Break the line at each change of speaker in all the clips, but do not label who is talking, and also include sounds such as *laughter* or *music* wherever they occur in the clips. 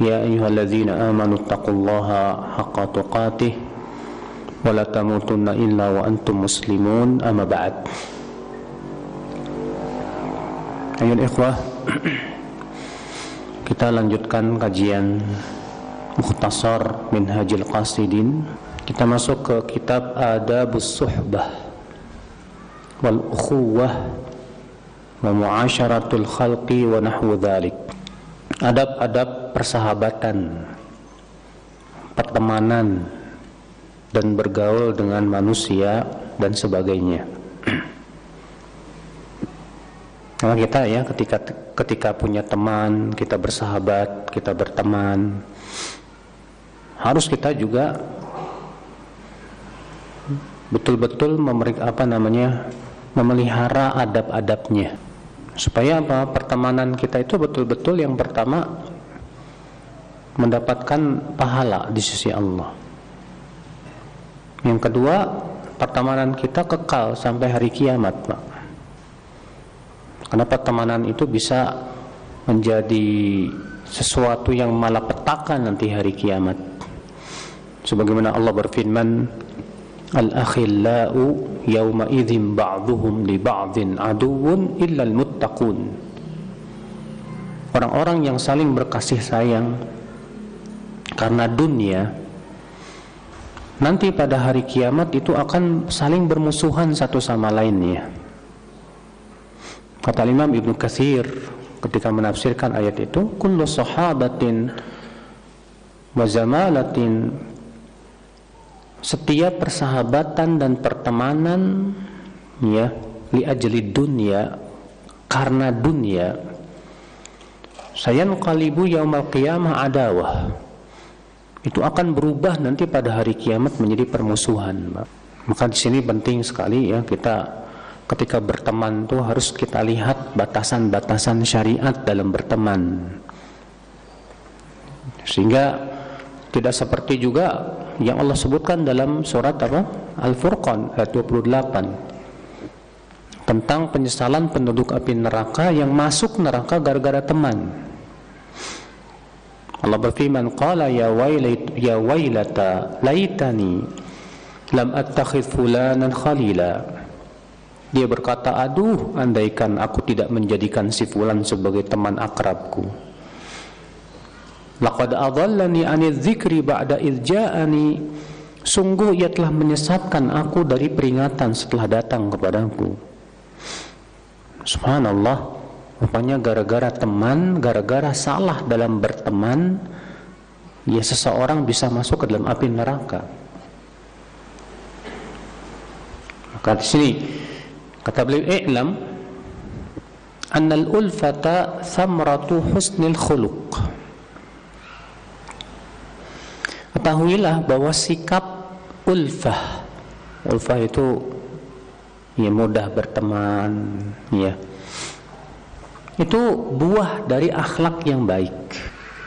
يا أيها الذين آمنوا اتقوا الله حق تقاته ولا تموتن إلا وأنتم مسلمون أما بعد أيها الإخوة kita lanjutkan kajian Mukhtasar Minhajil Qasidin kita masuk ke kitab Adabus Suhbah wal Ukhuwah wa Mu'asyaratul Khalqi wa nahwu dhalik adab-adab persahabatan pertemanan dan bergaul dengan manusia dan sebagainya. Karena *clears throat* kita ya ketika ketika punya teman, kita bersahabat, kita berteman, harus kita juga betul-betul memberi apa namanya memelihara adab-adabnya. Supaya apa? Pertemanan kita itu betul-betul yang pertama mendapatkan pahala di sisi Allah. Yang kedua pertemanan kita kekal sampai hari kiamat Pak. Karena pertemanan itu bisa menjadi sesuatu yang malapetaka nanti hari kiamat. Sebagaimana Allah berfirman Al-akhillau yawma idzin ba'dhum li ba'dhin aduwwun illa al-muttaqun. Orang-orang yang saling berkasih sayang karena dunia nanti pada hari kiamat itu akan saling bermusuhan satu sama lainnya. Kata Imam Ibnu Katsir ketika menafsirkan ayat itu, kullu sahabatin wa zamalatin setiap persahabatan dan pertemanan ya li ajli dunia karena dunia sayan qalibu yaumal qiyamah adawah itu akan berubah nanti pada hari kiamat menjadi permusuhan maka di sini penting sekali ya kita ketika berteman tuh harus kita lihat batasan-batasan syariat dalam berteman sehingga tidak seperti juga yang Allah sebutkan dalam surat apa? Al-Furqan ayat 28 tentang penyesalan penduduk api neraka yang masuk neraka gara-gara teman. Allah berfirman, "Qala ya wailat ya wailata laitani lam attakhidh fulanan khalila." Dia berkata, "Aduh, andaikan aku tidak menjadikan si fulan sebagai teman akrabku." Laqad adallani anil dzikri ba'da idja'ani Sungguh ia telah menyesatkan aku dari peringatan setelah datang kepadaku Subhanallah Rupanya gara-gara teman, gara-gara salah dalam berteman Ya seseorang bisa masuk ke dalam api neraka. Maka di sini Kata beliau i'lam Annal ulfata thamratu husnil khuluq. Ketahuilah bahwa sikap ulfah ulfah itu ya mudah berteman ya itu buah dari akhlak yang baik.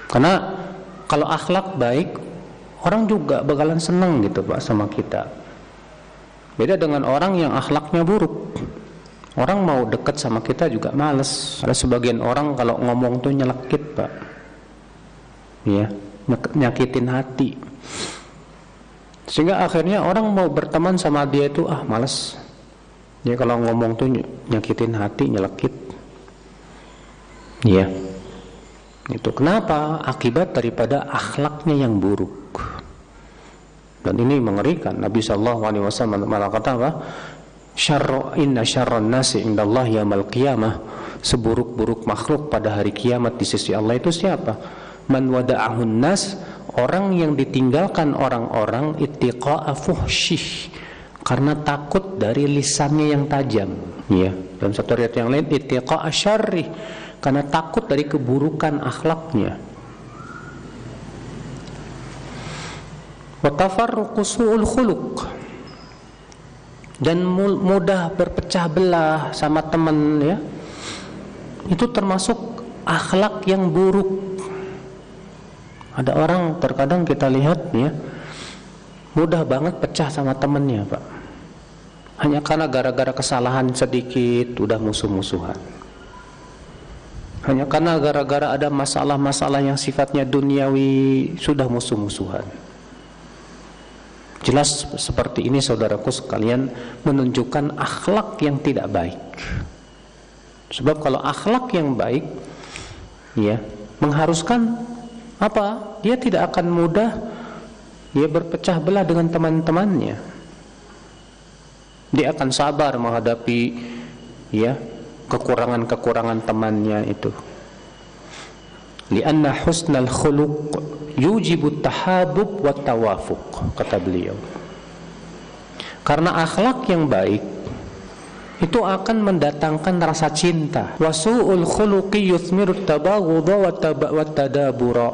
Karena kalau akhlak baik orang juga bakalan senang gitu pak sama kita. Beda dengan orang yang akhlaknya buruk. Orang mau dekat sama kita juga males. Ada sebagian orang kalau ngomong tuh nyelekit pak. Ya nyakitin hati. Sehingga akhirnya orang mau berteman sama dia itu ah males. Ya kalau ngomong tuh nyakitin hati nyelekit ya itu kenapa akibat daripada akhlaknya yang buruk? Dan ini mengerikan. Nabi Shallallahu Alaihi Wasallam malah kata apa? Syarro inna syarron nasi indallah yamal qiyamah. Seburuk-buruk makhluk pada hari kiamat di sisi Allah itu siapa? Man wada'ahun nas orang yang ditinggalkan orang-orang ittiqa'a fuhsyih karena takut dari lisannya yang tajam. Ya dalam satu riwayat yang lain ittiqa'a syarri karena takut dari keburukan akhlaknya. Dan mudah berpecah belah sama teman ya. Itu termasuk akhlak yang buruk. Ada orang terkadang kita lihat ya mudah banget pecah sama temannya pak. Hanya karena gara-gara kesalahan sedikit udah musuh-musuhan hanya karena gara-gara ada masalah-masalah yang sifatnya duniawi sudah musuh-musuhan Jelas seperti ini saudaraku sekalian menunjukkan akhlak yang tidak baik. Sebab kalau akhlak yang baik ya mengharuskan apa? Dia tidak akan mudah dia berpecah belah dengan teman-temannya. Dia akan sabar menghadapi ya kekurangan-kekurangan temannya itu. Lianna husnal khuluq yujibu tahabub wa tawafuq kata beliau. Karena akhlak yang baik itu akan mendatangkan rasa cinta. Wasu'ul khuluqi yuthmiru tabaghudha wa tadabura.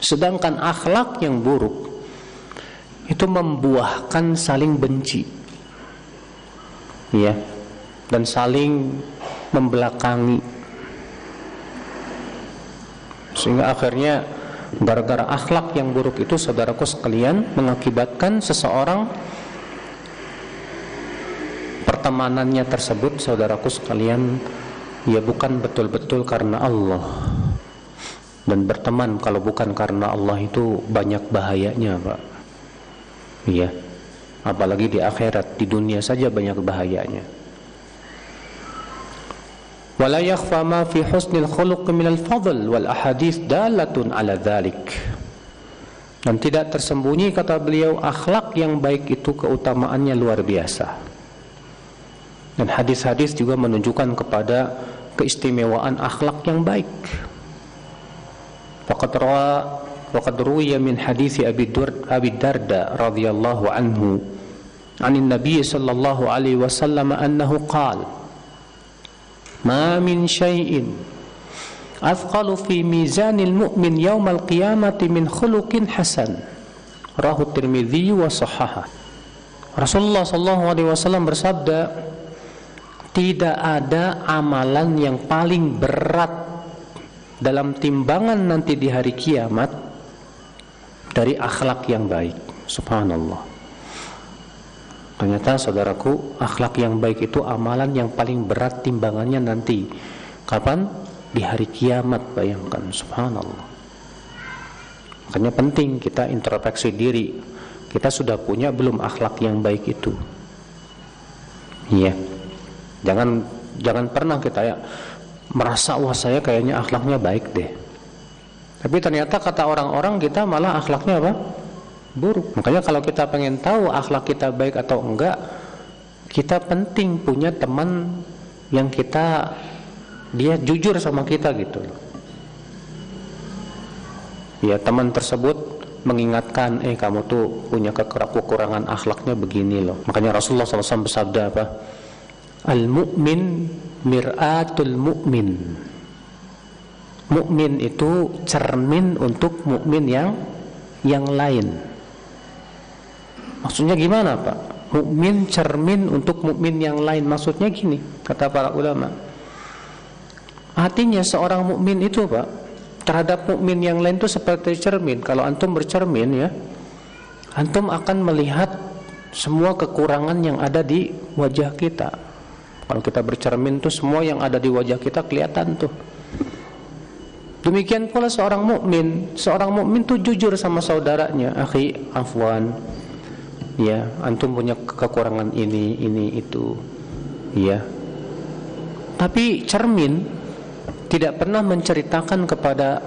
Sedangkan akhlak yang buruk itu membuahkan saling benci. Ya dan saling membelakangi. Sehingga akhirnya gara-gara akhlak yang buruk itu saudaraku sekalian mengakibatkan seseorang pertemanannya tersebut saudaraku sekalian ya bukan betul-betul karena Allah. Dan berteman kalau bukan karena Allah itu banyak bahayanya Pak. Iya. Apalagi di akhirat di dunia saja banyak bahayanya ولا يخفى ما في حسن الخلق من الفضل والأحاديث دالة على ذلك dan tidak tersembunyi kata beliau akhlak yang baik itu keutamaannya luar biasa dan hadis-hadis juga menunjukkan kepada keistimewaan akhlak yang baik faqad rawa waqad ruwiya min hadis Abi Abi Darda radhiyallahu anhu عن النبي صلى الله عليه وسلم أنه قال ma min syai'in afqalu fi mizanil mu'min yaumal qiyamati min khuluqin hasan. Rahu tirmidhi wa sahaha. Rasulullah sallallahu alaihi wasallam bersabda tidak ada amalan yang paling berat dalam timbangan nanti di hari kiamat dari akhlak yang baik. Subhanallah. Ternyata saudaraku, akhlak yang baik itu amalan yang paling berat timbangannya nanti. Kapan? Di hari kiamat, bayangkan. Subhanallah. Makanya penting kita introspeksi diri. Kita sudah punya belum akhlak yang baik itu? Iya. Jangan jangan pernah kita ya merasa wah saya kayaknya akhlaknya baik deh. Tapi ternyata kata orang-orang kita malah akhlaknya apa? Buruk. Makanya kalau kita pengen tahu akhlak kita baik atau enggak, kita penting punya teman yang kita dia jujur sama kita gitu Ya teman tersebut mengingatkan, eh kamu tuh punya kekurangan akhlaknya begini loh. Makanya Rasulullah SAW bersabda apa? Al-mu'min mir'atul mu'min. Mukmin itu cermin untuk mukmin yang yang lain. Maksudnya gimana Pak? Mukmin cermin untuk mukmin yang lain. Maksudnya gini, kata para ulama. Artinya seorang mukmin itu Pak, terhadap mukmin yang lain itu seperti cermin. Kalau antum bercermin ya, antum akan melihat semua kekurangan yang ada di wajah kita. Kalau kita bercermin tuh semua yang ada di wajah kita kelihatan tuh. Demikian pula seorang mukmin, seorang mukmin tuh jujur sama saudaranya, akhi, afwan, ya antum punya kekurangan ini ini itu. Ya. Tapi cermin tidak pernah menceritakan kepada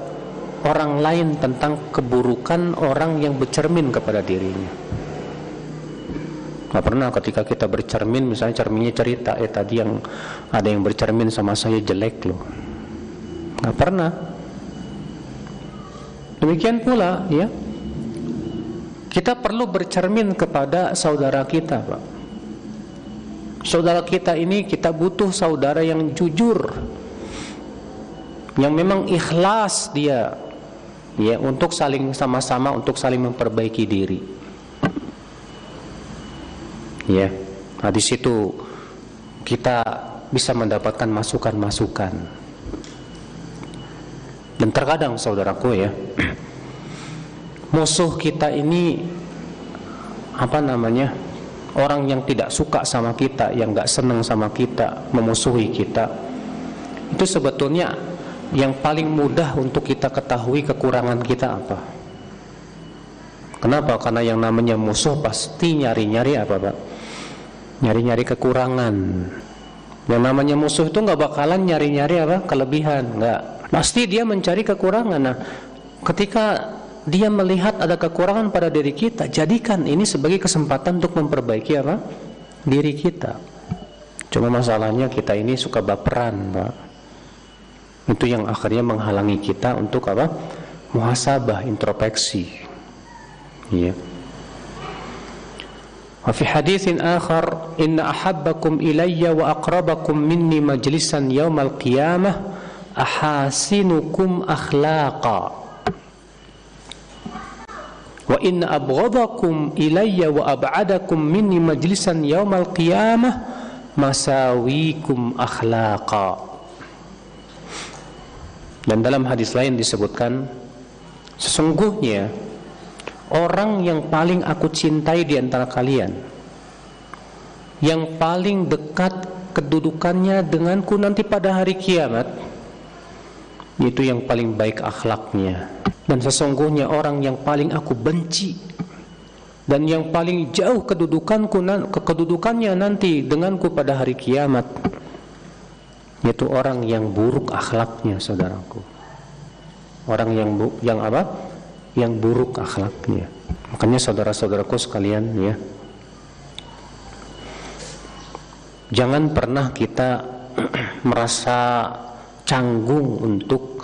orang lain tentang keburukan orang yang bercermin kepada dirinya. Gak pernah ketika kita bercermin misalnya cerminnya cerita eh tadi yang ada yang bercermin sama saya jelek loh. Gak pernah. Demikian pula ya kita perlu bercermin kepada saudara kita, Pak. Saudara kita ini kita butuh saudara yang jujur. Yang memang ikhlas dia ya untuk saling sama-sama untuk saling memperbaiki diri ya nah di situ kita bisa mendapatkan masukan-masukan dan terkadang saudaraku ya *clears throat* musuh kita ini apa namanya orang yang tidak suka sama kita yang nggak senang sama kita memusuhi kita. Itu sebetulnya yang paling mudah untuk kita ketahui kekurangan kita apa. Kenapa? Karena yang namanya musuh pasti nyari-nyari apa pak? Nyari-nyari kekurangan. Yang namanya musuh itu nggak bakalan nyari-nyari apa? Kelebihan. Nggak. Pasti dia mencari kekurangan. Nah ketika dia melihat ada kekurangan pada diri kita, jadikan ini sebagai kesempatan untuk memperbaiki apa? diri kita. Cuma masalahnya kita ini suka baperan, Pak. Itu yang akhirnya menghalangi kita untuk apa? muhasabah, introspeksi. Iya. Wa fi haditsin akhar, "Inna ahabbakum ilayya wa aqrabakum minni majlisan yaumal qiyamah ahasinukum akhlaqa." Wa inna abghadakum ilayya wa ab'adakum minni majlisan yaumal qiyamah masawikum akhlaqa. Dan dalam hadis lain disebutkan sesungguhnya orang yang paling aku cintai di antara kalian yang paling dekat kedudukannya denganku nanti pada hari kiamat itu yang paling baik akhlaknya dan sesungguhnya orang yang paling aku benci dan yang paling jauh kedudukanku kedudukannya nanti denganku pada hari kiamat yaitu orang yang buruk akhlaknya saudaraku. Orang yang yang apa? Yang buruk akhlaknya. Makanya saudara-saudaraku sekalian ya. Jangan pernah kita *clears throat* merasa canggung untuk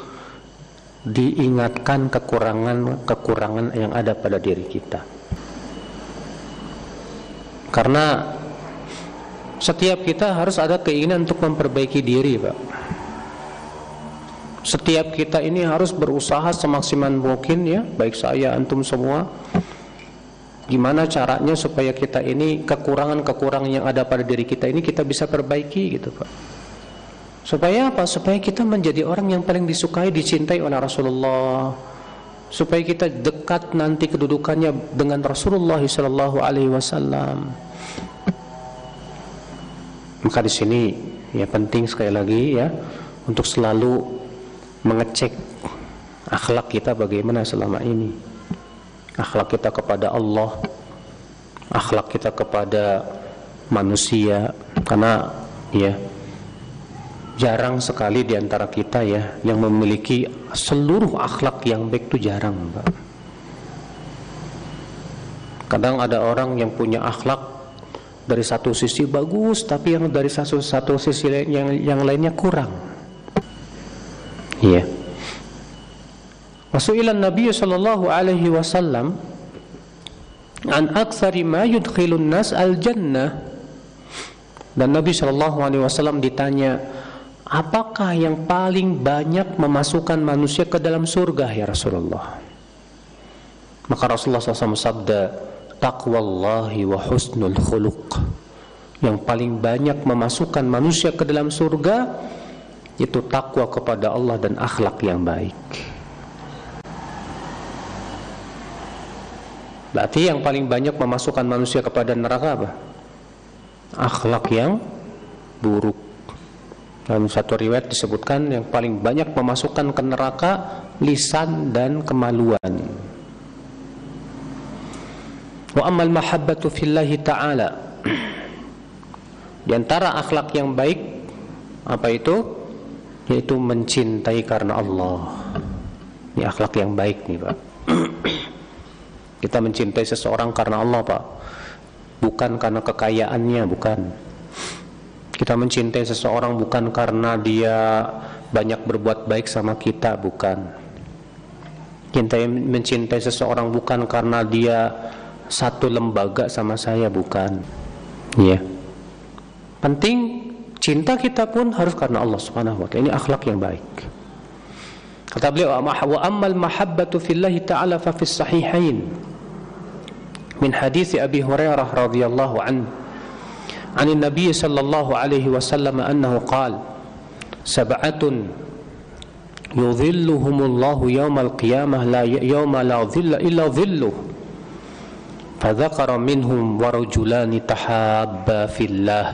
diingatkan kekurangan-kekurangan yang ada pada diri kita. Karena setiap kita harus ada keinginan untuk memperbaiki diri, Pak. Setiap kita ini harus berusaha semaksimal mungkin ya, baik saya antum semua. Gimana caranya supaya kita ini kekurangan-kekurangan yang ada pada diri kita ini kita bisa perbaiki gitu, Pak. Supaya apa? Supaya kita menjadi orang yang paling disukai, dicintai oleh Rasulullah. Supaya kita dekat nanti kedudukannya dengan Rasulullah sallallahu alaihi wasallam. Maka di sini ya penting sekali lagi ya untuk selalu mengecek akhlak kita bagaimana selama ini. Akhlak kita kepada Allah, akhlak kita kepada manusia karena ya jarang sekali di antara kita ya yang memiliki seluruh akhlak yang baik itu jarang, Mbak. Kadang ada orang yang punya akhlak dari satu sisi bagus, tapi yang dari satu satu sisi yang yang lainnya kurang. Iya. Rasulullah Nabi sallallahu alaihi wasallam an aktsari ma yudkhilun nas al jannah dan Nabi Shallallahu Alaihi Wasallam ditanya apakah yang paling banyak memasukkan manusia ke dalam surga ya Rasulullah? Maka Rasulullah SAW sabda taqwallahi wa husnul khuluq. Yang paling banyak memasukkan manusia ke dalam surga itu takwa kepada Allah dan akhlak yang baik. Berarti yang paling banyak memasukkan manusia kepada neraka apa? akhlak yang buruk dalam satu riwayat disebutkan yang paling banyak memasukkan ke neraka lisan dan kemaluan. Wa amal mahabbatu fillahi ta'ala. Di antara akhlak yang baik apa itu? Yaitu mencintai karena Allah. Ini akhlak yang baik nih, Pak. Kita mencintai seseorang karena Allah, Pak. Bukan karena kekayaannya, bukan kita mencintai seseorang bukan karena dia banyak berbuat baik sama kita, bukan. Kita mencintai seseorang bukan karena dia satu lembaga sama saya, bukan. Ya. Penting cinta kita pun harus karena Allah Subhanahu wa taala. Ini akhlak yang baik. kata beliau wa ammal mahabbatu fillahi ta'ala fa fi sahihain min hadis Abi Hurairah radhiyallahu anhu عن النبي صلى الله عليه وسلم أنه قال سبعة يظلهم الله يوم القيامة لا يوم لا ظل إلا ظله فذكر منهم ورجلان تحابا في الله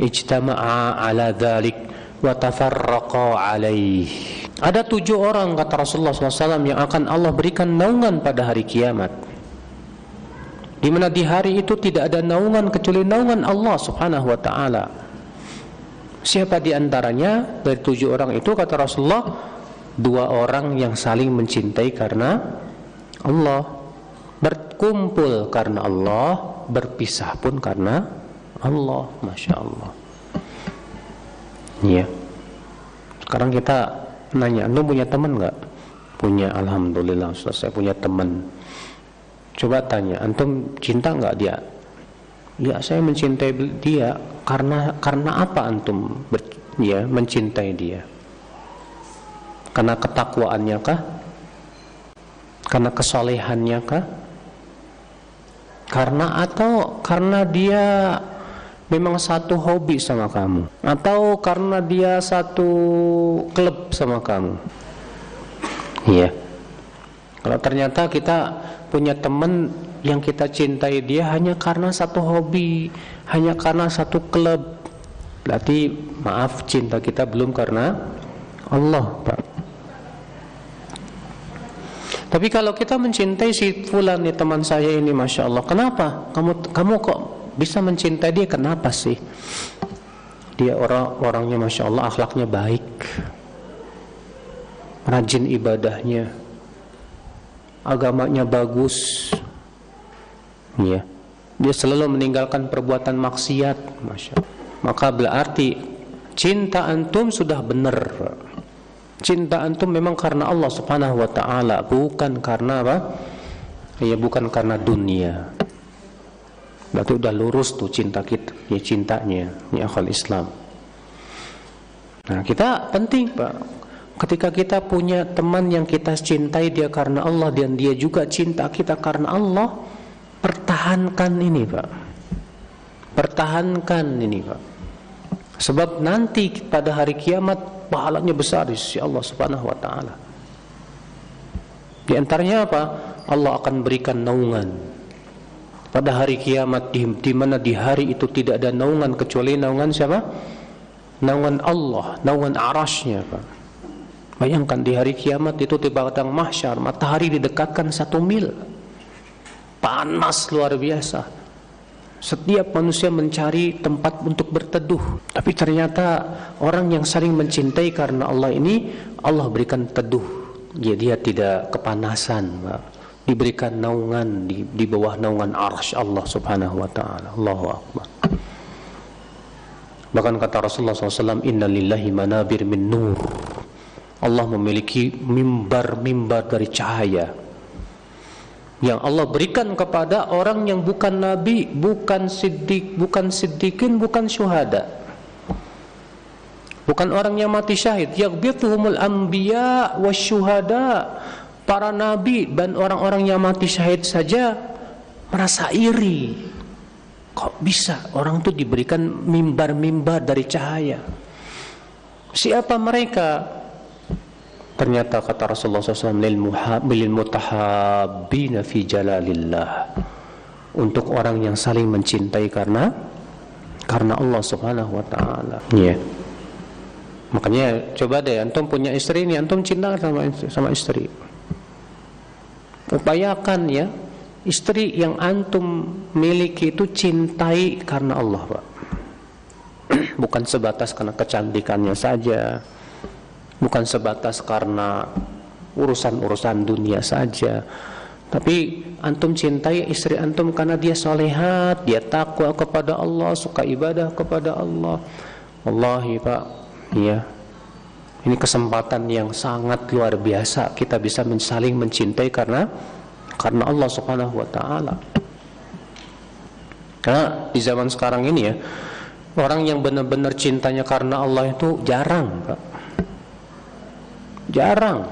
اجتمعا على ذلك وتفرقا عليه Ada tujuh orang kata Rasulullah SAW yang akan Allah berikan naungan pada hari kiamat. Di mana di hari itu tidak ada naungan kecuali naungan Allah Subhanahu wa taala. Siapa di antaranya? Dari tujuh orang itu kata Rasulullah dua orang yang saling mencintai karena Allah. Berkumpul karena Allah berpisah pun karena Allah Masya Allah. Iya. Sekarang kita nanya antum punya teman nggak? Punya alhamdulillah Ustaz saya punya teman coba tanya antum cinta nggak dia? Ya saya mencintai dia karena karena apa antum ber, ya mencintai dia? Karena ketakwaannya kah? Karena kesolehannya kah? Karena atau karena dia memang satu hobi sama kamu? Atau karena dia satu klub sama kamu? Iya. Kalau ternyata kita punya teman yang kita cintai dia hanya karena satu hobi hanya karena satu klub. Berarti maaf cinta kita belum karena Allah Pak. Tapi kalau kita mencintai si fulan nih teman saya ini masya Allah kenapa? Kamu kamu kok bisa mencintai dia? Kenapa sih? Dia orang orangnya masya Allah akhlaknya baik rajin ibadahnya agamanya bagus. Ya dia selalu meninggalkan perbuatan maksiat masya maka berarti cinta antum sudah benar. Cinta antum memang karena Allah subhanahu wa ta'ala bukan karena apa? Ya bukan karena dunia. Berarti udah lurus tuh cinta kita, ya cintanya, ya akal Islam. Nah, kita penting, Pak. Ketika kita punya teman yang kita cintai dia karena Allah dan dia juga cinta kita karena Allah, pertahankan ini, Pak. Pertahankan ini, Pak. Sebab nanti pada hari kiamat pahalanya besar di sisi Allah Subhanahu wa taala. Di antaranya apa? Allah akan berikan naungan pada hari kiamat di, di mana di hari itu tidak ada naungan kecuali naungan siapa? Naungan Allah, naungan arasnya Pak. Bayangkan di hari kiamat itu padang mahsyar matahari didekatkan satu mil. Panas luar biasa. Setiap manusia mencari tempat untuk berteduh. Tapi ternyata orang yang saling mencintai karena Allah ini Allah berikan teduh. Jadi dia tidak kepanasan, diberikan naungan di, di bawah naungan arsy Allah Subhanahu wa taala. Allahu akbar. Bahkan kata Rasulullah SAW, Inna lillahi manabir min nur. Allah memiliki mimbar-mimbar dari cahaya. Yang Allah berikan kepada orang yang bukan nabi, bukan siddiq, bukan siddiqin, bukan syuhada. Bukan orang yang mati syahid. Yaghbituhumul anbiya wa syuhada para nabi dan orang-orang yang mati syahid saja merasa iri. Kok bisa orang itu diberikan mimbar-mimbar dari cahaya? Siapa mereka? Ternyata kata Rasulullah SAW lil mutahabbina fi jalalillah untuk orang yang saling mencintai karena karena Allah Subhanahu wa taala. Iya. Yeah. Makanya coba deh antum punya istri ini antum cinta sama sama istri upayakan ya istri yang antum miliki itu cintai karena Allah Pak *clears throat* bukan sebatas karena kecantikannya saja bukan sebatas karena urusan-urusan dunia saja tapi antum cintai istri antum karena dia solehat dia takwa kepada Allah suka ibadah kepada Allah Wallahi Pak ya ini kesempatan yang sangat luar biasa kita bisa saling mencintai karena karena Allah Subhanahu wa taala. Karena di zaman sekarang ini ya, orang yang benar-benar cintanya karena Allah itu jarang, Pak. Jarang.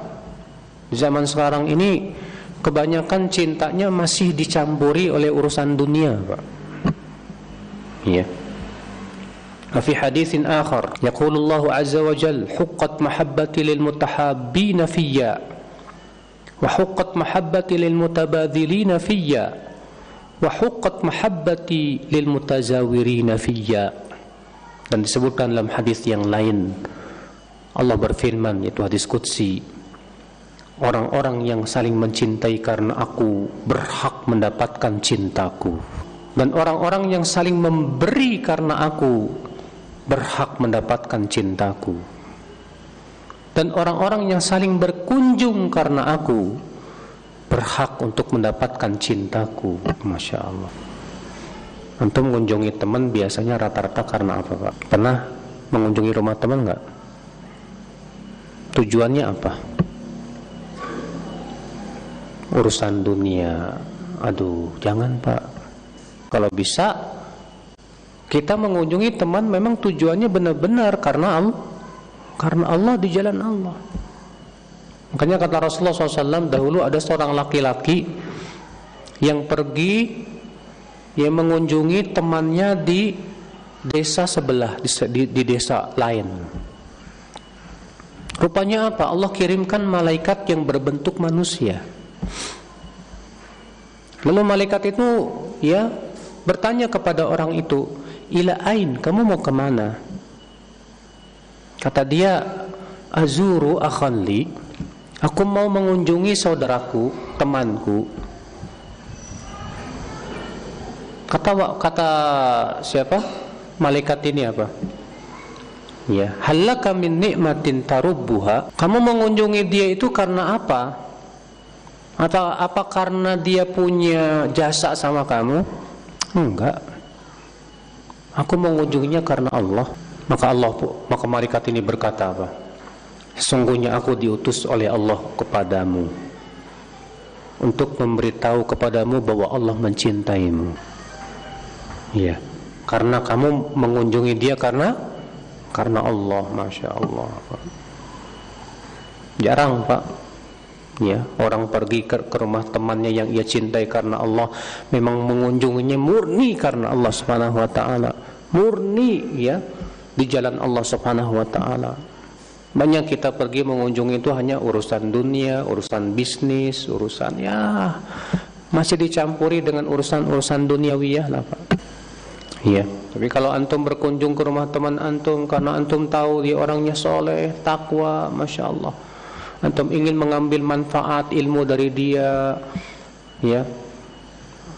Zaman sekarang ini kebanyakan cintanya masih dicampuri oleh urusan dunia, Pak. Iya. وفي حديث آخر يقول الله عز وجل حقت محبتي للمتحابين فيا وحقت محبتي للمتبادلين فيا وحقت محبتي للمتزاورين فيا dan disebutkan dalam hadis yang lain Allah berfirman yaitu hadis qudsi orang-orang yang saling mencintai karena aku berhak mendapatkan cintaku dan orang-orang yang saling memberi karena aku berhak mendapatkan cintaku dan orang-orang yang saling berkunjung karena aku berhak untuk mendapatkan cintaku Masya Allah Antum mengunjungi teman biasanya rata-rata karena apa Pak? Pernah mengunjungi rumah teman nggak? Tujuannya apa? Urusan dunia. Aduh, jangan Pak. Kalau bisa kita mengunjungi teman memang tujuannya benar-benar karena Allah. Karena Allah di jalan Allah. Makanya kata Rasulullah SAW dahulu ada seorang laki-laki yang pergi yang mengunjungi temannya di desa sebelah di, di, di desa lain rupanya apa? Allah kirimkan malaikat yang berbentuk manusia. Lalu malaikat itu ya bertanya kepada orang itu ila ain? Kamu mau ke mana kata dia azuru akhanli aku mau mengunjungi saudaraku temanku. Kata kata siapa? Malaikat ini apa? Ya, halaka min nikmatin tarubbuha. Kamu mengunjungi dia itu karena apa? Atau apa karena dia punya jasa sama kamu? Enggak. Aku mengunjunginya karena Allah. Maka Allah maka malaikat ini berkata apa? Sesungguhnya aku diutus oleh Allah kepadamu untuk memberitahu kepadamu bahwa Allah mencintaimu. Iya. Karena kamu mengunjungi dia karena karena Allah, masya Allah. Jarang pak, ya orang pergi ke, ke rumah temannya yang ia cintai karena Allah, memang mengunjunginya murni karena Allah Subhanahu Wa Taala, murni ya di jalan Allah Subhanahu Wa Taala. Banyak kita pergi mengunjungi itu hanya urusan dunia, urusan bisnis, urusan ya masih dicampuri dengan urusan-urusan duniawiyah lah pak. Iya. Tapi kalau antum berkunjung ke rumah teman antum karena antum tahu dia orangnya soleh, takwa, masya Allah. Antum ingin mengambil manfaat ilmu dari dia, ya.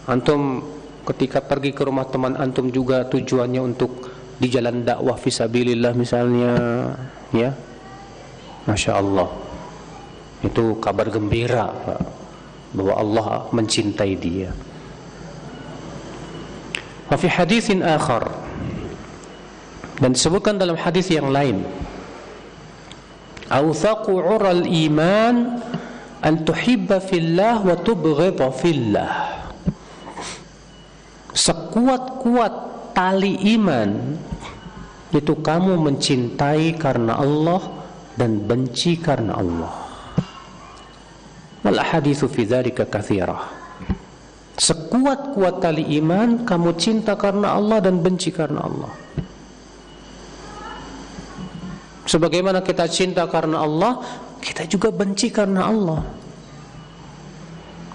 Antum ketika pergi ke rumah teman antum juga tujuannya untuk di jalan dakwah fisabilillah misalnya, ya. Masya Allah. Itu kabar gembira bahwa Allah mencintai dia. Wa fi haditsin akhar dan disebutkan dalam hadis yang lain Awthaqu 'ural iman an tuhibba fillah wa tubghidha fillah Sekuat-kuat tali iman itu kamu mencintai karena Allah dan benci karena Allah. Wal ahaditsu fi dzalika katsirah. Sekuat-kuat tali iman, kamu cinta karena Allah dan benci karena Allah. Sebagaimana kita cinta karena Allah, kita juga benci karena Allah.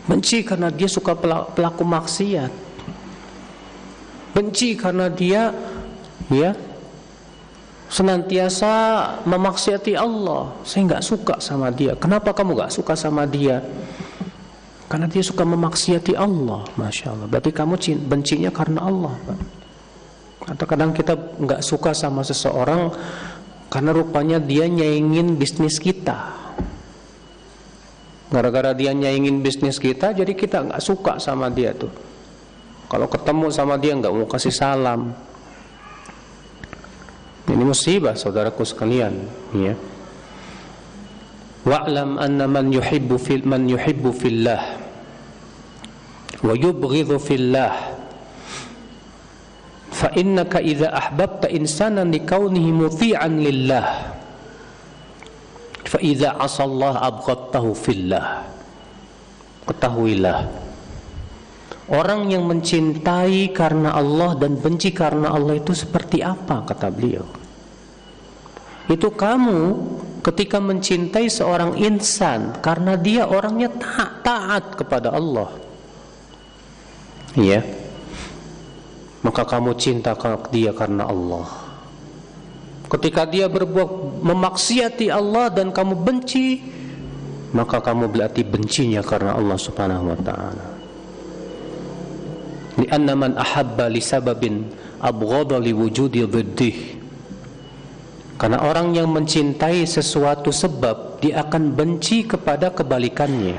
Benci karena dia suka pelaku maksiat. Benci karena dia ya senantiasa memaksiati Allah. Saya nggak suka sama dia. Kenapa kamu nggak suka sama dia? Karena dia suka memaksiati Allah, masya Allah. Berarti kamu bencinya karena Allah, Pak. Atau kadang kita nggak suka sama seseorang karena rupanya dia nyaingin bisnis kita. Gara-gara dia nyaingin bisnis kita, jadi kita nggak suka sama dia tuh. Kalau ketemu sama dia nggak mau kasih salam. Ini musibah, saudaraku sekalian, ya. Wa'lam anna man yuhibbu fil man yuhibbu fillah wa yubghidhu fillah fa innaka idza ahbabta insanan likaunihi muti'an lillah fa idza asallah abghadtahu fillah ketahuilah. orang yang mencintai karena Allah dan benci karena Allah itu seperti apa kata beliau. itu kamu ketika mencintai seorang insan karena dia orangnya taat, taat kepada Allah iya maka kamu cinta dia karena Allah Ketika dia berbuat memaksiati Allah dan kamu benci, maka kamu berarti bencinya karena Allah Subhanahu wa taala. Ahabba li sababin abghadha li wujudi dhiddih. Karena orang yang mencintai sesuatu sebab dia akan benci kepada kebalikannya.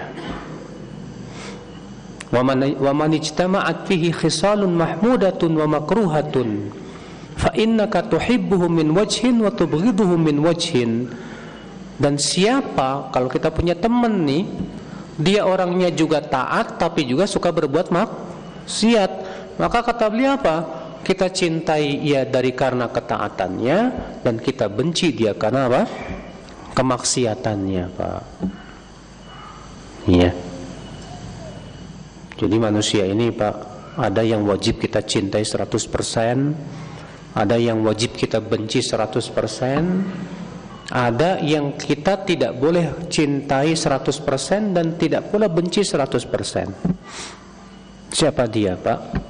Wa man ijtama'at fihi khisalun mahmudatun wa makruhatun fa innaka min wajhin wa min wajhin. Dan siapa kalau kita punya teman nih dia orangnya juga taat tapi juga suka berbuat maksiat maka kata beliau apa? Kita cintai ia dari karena ketaatannya dan kita benci dia karena apa? Kemaksiatannya Pak. Iya jadi manusia ini Pak ada yang wajib kita cintai 100% ada yang wajib kita benci 100% ada yang kita tidak boleh cintai 100% dan tidak pula benci 100% siapa dia Pak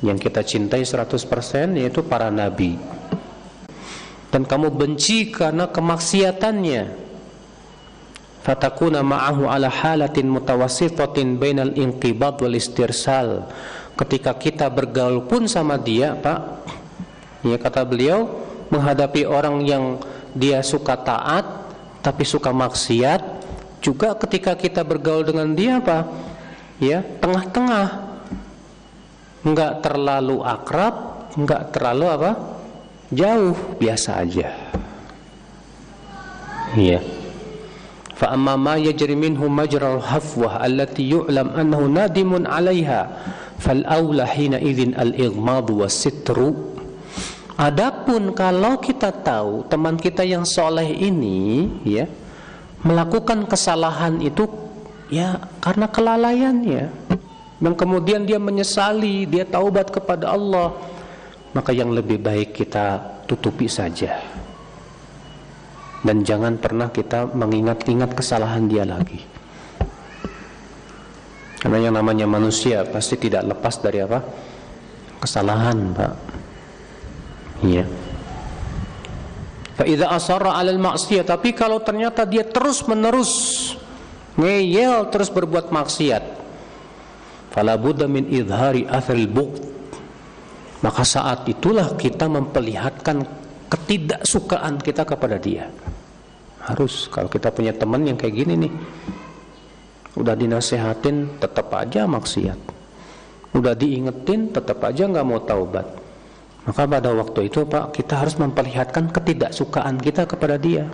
yang kita cintai 100% yaitu para nabi. Dan kamu benci karena kemaksiatannya fatakuna ma'ahu ala halatin mutawassitatin bainal inqibad wal istirsal ketika kita bergaul pun sama dia Pak Ya kata beliau menghadapi orang yang dia suka taat tapi suka maksiat juga ketika kita bergaul dengan dia apa? Ya, tengah-tengah. Enggak terlalu akrab, enggak terlalu apa? Jauh, biasa aja. Iya. Fa majral hafwah allati yu'lam annahu nadimun 'alayha fal aula hina idzin al-ighmad was sitru. Adapun kalau kita tahu teman kita yang soleh ini ya melakukan kesalahan itu ya karena kelalaiannya. Dan kemudian dia menyesali dia taubat kepada Allah maka yang lebih baik kita tutupi saja dan jangan pernah kita mengingat-ingat kesalahan dia lagi karena yang namanya manusia pasti tidak lepas dari apa kesalahan pak Iya. Fa idza asarra 'alal ma'siyah, tapi kalau ternyata dia terus-menerus ngeyel terus berbuat maksiat, fala budda min idhari athril bughd. Maka saat itulah kita memperlihatkan ketidaksukaan kita kepada dia. Harus kalau kita punya teman yang kayak gini nih. Udah dinasehatin tetap aja maksiat. Udah diingetin tetap aja nggak mau taubat maka pada waktu itu Pak kita harus memperlihatkan ketidaksukaan kita kepada dia.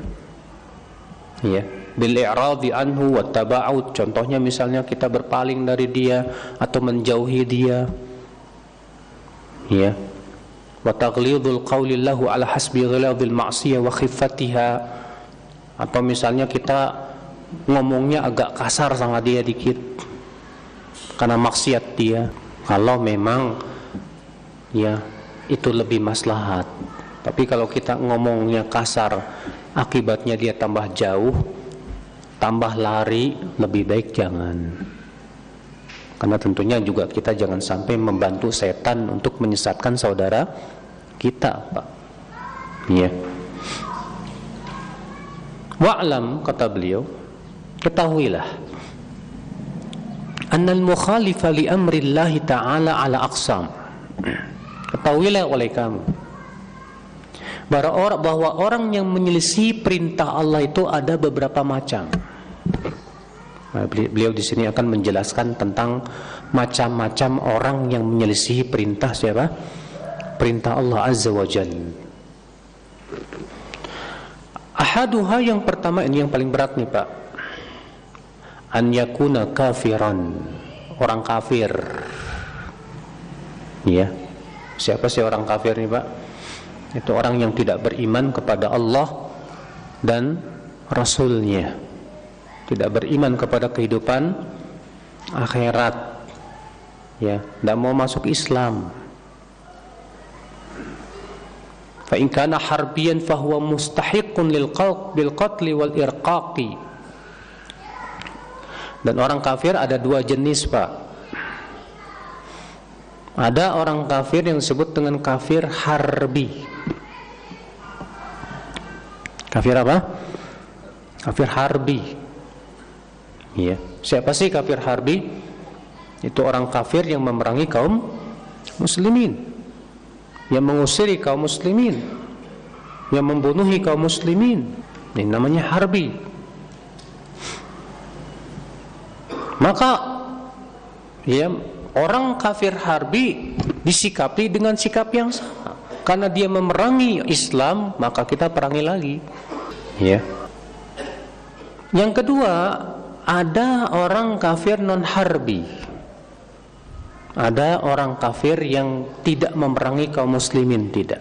Ya, bil i'radi anhu wa taba'ud. Contohnya misalnya kita berpaling dari dia atau menjauhi dia. Ya. Wa taghlidul qawli lahu ala hasbi ghiladil ma'siyah wa khiffatiha. Atau misalnya kita ngomongnya agak kasar sama dia dikit karena maksiat dia. Kalau memang ya itu lebih maslahat. Tapi kalau kita ngomongnya kasar, akibatnya dia tambah jauh, tambah lari, lebih baik jangan. Karena tentunya juga kita jangan sampai membantu setan untuk menyesatkan saudara kita, Pak. Iya. Wa'lam kata beliau, ketahuilah annal mukhalifa li amrillahi ta'ala ala aqsam. Ketahuilah oleh kamu bahwa orang yang menyelisih perintah Allah itu ada beberapa macam. Nah, beliau di sini akan menjelaskan tentang macam-macam orang yang menyelisih perintah siapa? Perintah Allah Azza wa Jalla. Ahaduha yang pertama ini yang paling berat nih Pak. An yakuna kafiran. Orang kafir. Ya Siapa sih orang kafir nih Pak? Itu orang yang tidak beriman kepada Allah dan Rasulnya tidak beriman kepada kehidupan akhirat ya tidak mau masuk Islam fahuwa mustahiqun lil bil qatl wal irqaqi dan orang kafir ada dua jenis Pak ada orang kafir yang disebut dengan kafir harbi kafir apa? kafir harbi Ya. Siapa sih kafir harbi? Itu orang kafir yang memerangi kaum muslimin. Yang mengusiri kaum muslimin. Yang membunuhi kaum muslimin. Ini namanya harbi. Maka ya orang kafir harbi disikapi dengan sikap yang sama. Karena dia memerangi Islam, maka kita perangi lagi. Ya. Yang kedua, ada orang kafir non harbi ada orang kafir yang tidak memerangi kaum muslimin tidak.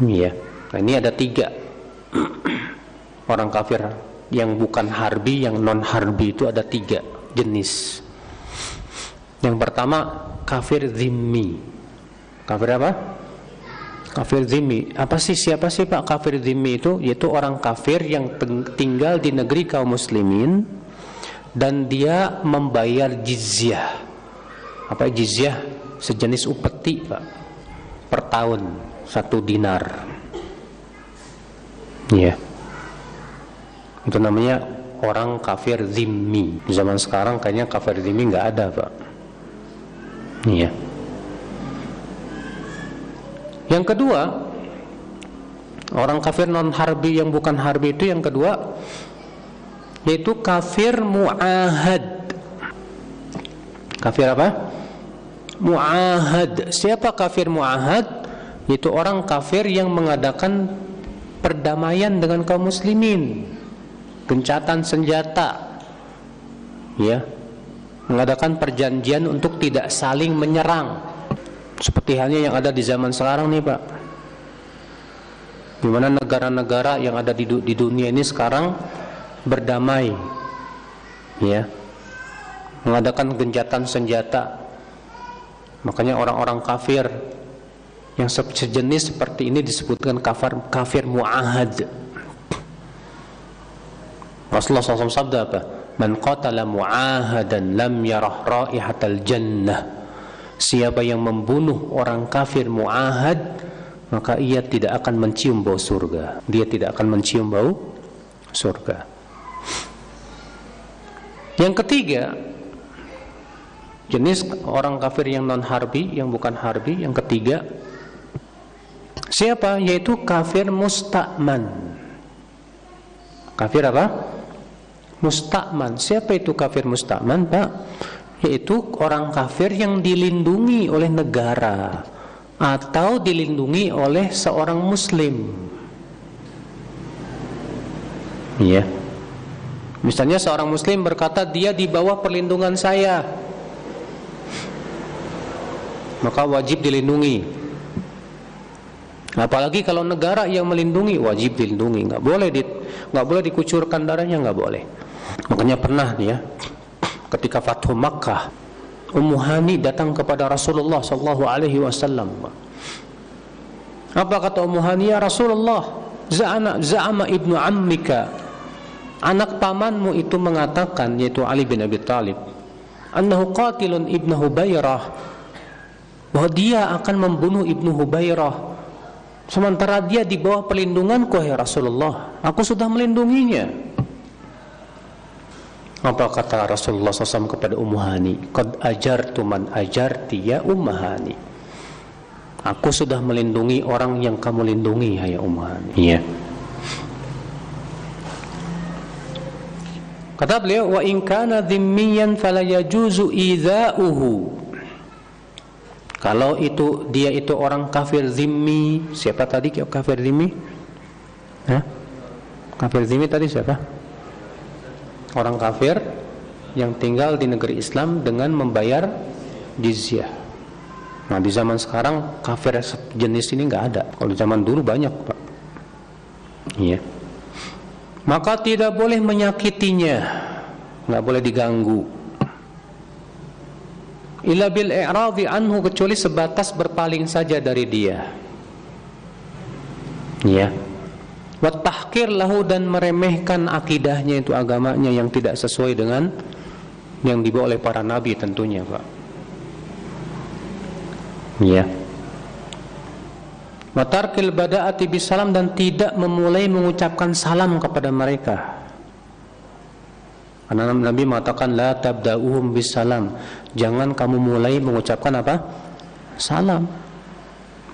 Iya. Nah, ini ada tiga. *clears throat* Orang kafir yang bukan harbi yang non harbi itu ada tiga jenis. Yang pertama kafir zimmi. Kafir apa? Kafir zimmi. Apa sih siapa sih pak kafir zimmi itu? Yaitu orang kafir yang tinggal di negeri kaum muslimin dan dia membayar jizyah apa jizyah? Sejenis upeti pak. Per tahun satu dinar. Ya yeah. itu namanya orang kafir zimmi. Zaman sekarang kayaknya kafir zimmi nggak ada pak. Iya. Yang kedua orang kafir non harbi yang bukan harbi itu yang kedua yaitu kafir muahad. Kafir apa muahad. Siapa kafir muahad? Yaitu orang kafir yang mengadakan perdamaian dengan kaum muslimin. Gencatan senjata. Ya. Mengadakan perjanjian untuk tidak saling menyerang. Seperti halnya yang ada di zaman sekarang nih Pak. Di mana negara-negara yang ada di, di dunia ini sekarang berdamai. Ya. Mengadakan genjatan senjata makanya orang-orang kafir yang sejenis seperti ini disebutkan kafir kafir muahad. Rasulullah SAW sabda apa? Man qatala muahadan lam yarah raihatal jannah. Siapa yang membunuh orang kafir muahad maka ia tidak akan mencium bau surga. Dia tidak akan mencium bau surga. Yang ketiga, jenis orang kafir yang non harbi, yang bukan harbi. Yang ketiga, siapa? Yaitu kafir mustakman. Kafir apa? Mustakman. Siapa itu kafir mustakman, Pak? Yaitu orang kafir yang dilindungi oleh negara atau dilindungi oleh seorang muslim. Iya. Yeah. Misalnya seorang muslim berkata dia di bawah perlindungan saya. Maka wajib dilindungi. Apalagi kalau negara yang melindungi wajib dilindungi, nggak boleh di, nggak boleh dikucurkan darahnya nggak boleh. Makanya pernah dia ketika Fathu Makkah, Ummu Hani datang kepada Rasulullah Sallallahu Alaihi Wasallam. Apa kata Ummu Hani ya Rasulullah? Za'ana za'ama ibnu ammika anak pamanmu itu mengatakan yaitu Ali bin Abi Thalib annahu qatilun ibnu Hubairah bahwa dia akan membunuh ibnu Hubairah. Sementara dia di bawah perlindunganku ya Rasulullah. Aku sudah melindunginya. Apa kata Rasulullah SAW kepada Ummu Hani? Qad ajartu man ajarti ya Ummu Hani. Aku sudah melindungi orang yang kamu lindungi ya Ummu Hani. Iya. Kata beliau, wa in kana dhimmiyan fala yajuzu idza'uhu. Kalau itu dia itu orang kafir zimmi, siapa tadi kafir zimmi? Hah? Kafir zimmi tadi siapa? Orang kafir yang tinggal di negeri Islam dengan membayar jizyah. Nah di zaman sekarang kafir jenis ini nggak ada. Kalau di zaman dulu banyak pak. Iya. maka tidak boleh menyakitinya nggak boleh diganggu illa bil i'radi anhu kecuali sebatas berpaling saja dari dia. Ya. Wa tahqir lahu dan meremehkan akidahnya itu agamanya yang tidak sesuai dengan yang dibawa oleh para nabi tentunya Pak. Ya. Watarkil bada'ati bisalam dan tidak memulai mengucapkan salam kepada mereka. Karena Nabi mengatakan la tabda'uhum bisalam. Jangan kamu mulai mengucapkan apa? Salam.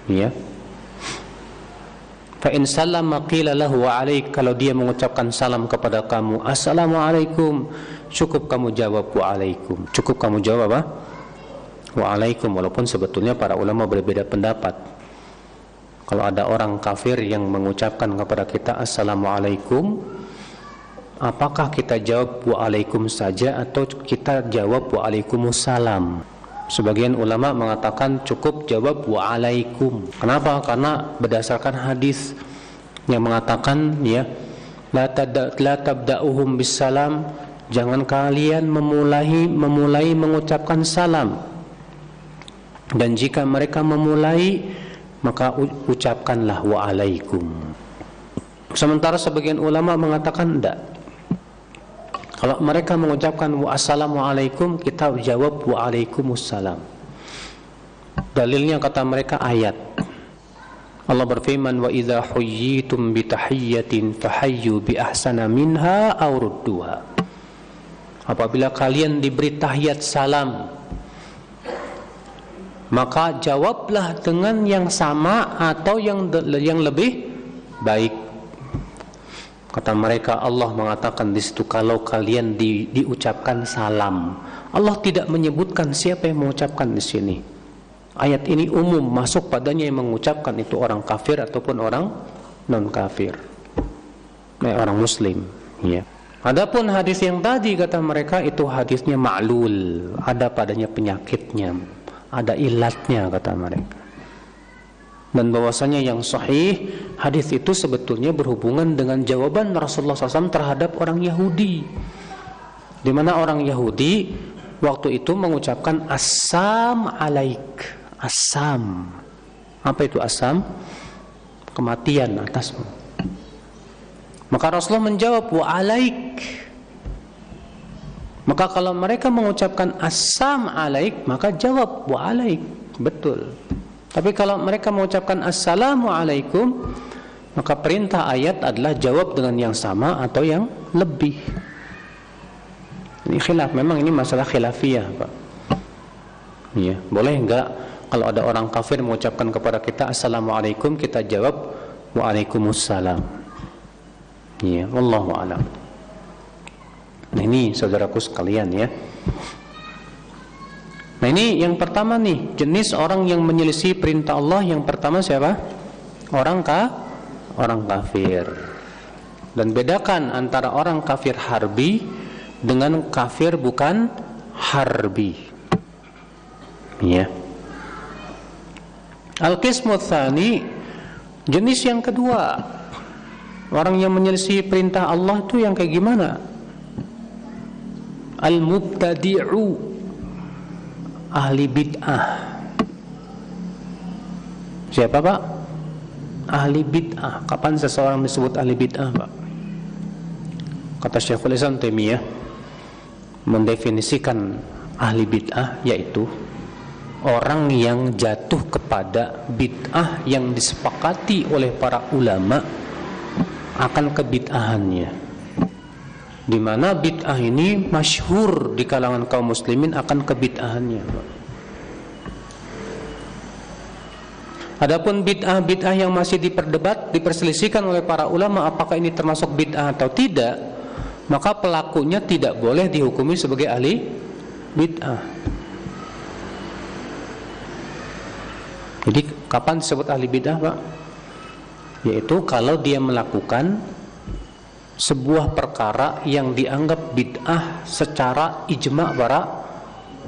Ya. Fa in sallama qila lahu wa alaik kalau dia mengucapkan salam kepada kamu, assalamualaikum, cukup kamu jawab wa alaikum. Cukup kamu jawab apa? Wa alaikum walaupun sebetulnya para ulama berbeda pendapat kalau ada orang kafir yang mengucapkan kepada kita Assalamualaikum Apakah kita jawab Waalaikum saja Atau kita jawab Waalaikumsalam Sebagian ulama mengatakan cukup jawab Waalaikum Kenapa? Karena berdasarkan hadis Yang mengatakan ya La, la tabda'uhum bisalam Jangan kalian memulai memulai mengucapkan salam Dan jika mereka memulai maka ucapkanlah waalaikum. Sementara sebagian ulama mengatakan tidak. Kalau mereka mengucapkan wassalamualaikum, kita jawab waalaikumsalam. Dalilnya kata mereka ayat. Allah berfirman wa idza huyyitum bi tahiyyatin fahayyu bi ahsana minha aw rudduha. Apabila kalian diberi tahiyat salam, maka jawablah dengan yang sama atau yang yang lebih baik. Kata mereka Allah mengatakan di situ kalau kalian di, diucapkan salam. Allah tidak menyebutkan siapa yang mengucapkan di sini. Ayat ini umum masuk padanya yang mengucapkan itu orang kafir ataupun orang non kafir. Nah, orang muslim, ya. Adapun hadis yang tadi kata mereka itu hadisnya ma'lul, ada padanya penyakitnya ada ilatnya kata mereka dan bahwasanya yang sahih hadis itu sebetulnya berhubungan dengan jawaban Rasulullah SAW terhadap orang Yahudi. Di mana orang Yahudi waktu itu mengucapkan asam alaik. Asam apa itu asam kematian atasmu. Maka Rasulullah menjawab wa alaik. Maka kalau mereka mengucapkan assam alaik, maka jawab wa alaik. Betul. Tapi kalau mereka mengucapkan assalamu alaikum, maka perintah ayat adalah jawab dengan yang sama atau yang lebih. Ini khilaf, memang ini masalah khilafiyah, Pak. Iya, boleh enggak kalau ada orang kafir mengucapkan kepada kita assalamualaikum, kita jawab waalaikumsalam. Iya, wallahu a'lam. Nah ini saudaraku sekalian ya. Nah ini yang pertama nih jenis orang yang menyelisih perintah Allah yang pertama siapa? Orang ka orang kafir. Dan bedakan antara orang kafir harbi dengan kafir bukan harbi. Ya. Al-qismu tsani jenis yang kedua. Orang yang menyelisih perintah Allah itu yang kayak gimana? al-mubtadi'u ahli bid'ah siapa pak? ahli bid'ah kapan seseorang disebut ahli bid'ah pak? kata Syekhul Islam Taimiyah mendefinisikan ahli bid'ah yaitu orang yang jatuh kepada bid'ah yang disepakati oleh para ulama akan kebid'ahannya di mana bid'ah ini masyhur di kalangan kaum muslimin akan kebid'ahannya. Adapun bid'ah-bid'ah yang masih diperdebat, diperselisihkan oleh para ulama apakah ini termasuk bid'ah atau tidak, maka pelakunya tidak boleh dihukumi sebagai ahli bid'ah. Jadi kapan disebut ahli bid'ah, Pak? Yaitu kalau dia melakukan sebuah perkara yang dianggap bid'ah secara ijma para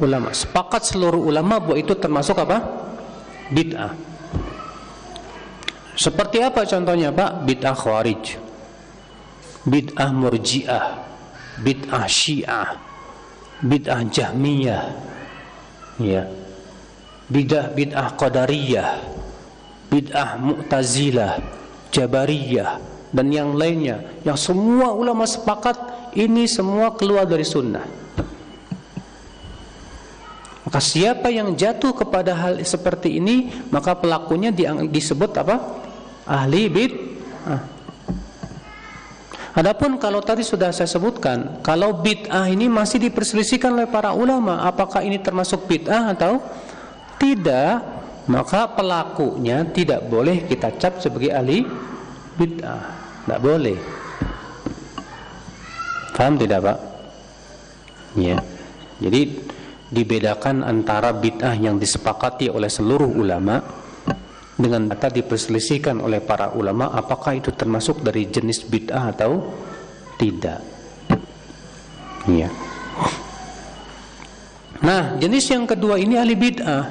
ulama. Sepakat seluruh ulama bahwa itu termasuk apa? Bid'ah. Seperti apa contohnya Pak? Bid'ah khawarij. bid'ah murji'ah bid'ah syiah bid'ah jahmiyah ya bid'ah bid'ah qadariyah bid'ah mu'tazilah jabariyah dan yang lainnya yang semua ulama sepakat ini semua keluar dari sunnah. Maka siapa yang jatuh kepada hal seperti ini maka pelakunya disebut apa? Ahli bid'ah Adapun kalau tadi sudah saya sebutkan, kalau bid'ah ini masih diperselisihkan oleh para ulama, apakah ini termasuk bid'ah atau tidak, maka pelakunya tidak boleh kita cap sebagai ahli bid'ah. Tidak boleh. Paham tidak Pak? Ya. Jadi dibedakan antara bid'ah yang disepakati oleh seluruh ulama dengan data diperselisihkan oleh para ulama apakah itu termasuk dari jenis bid'ah atau tidak. Iya. Nah, jenis yang kedua ini ahli bid'ah.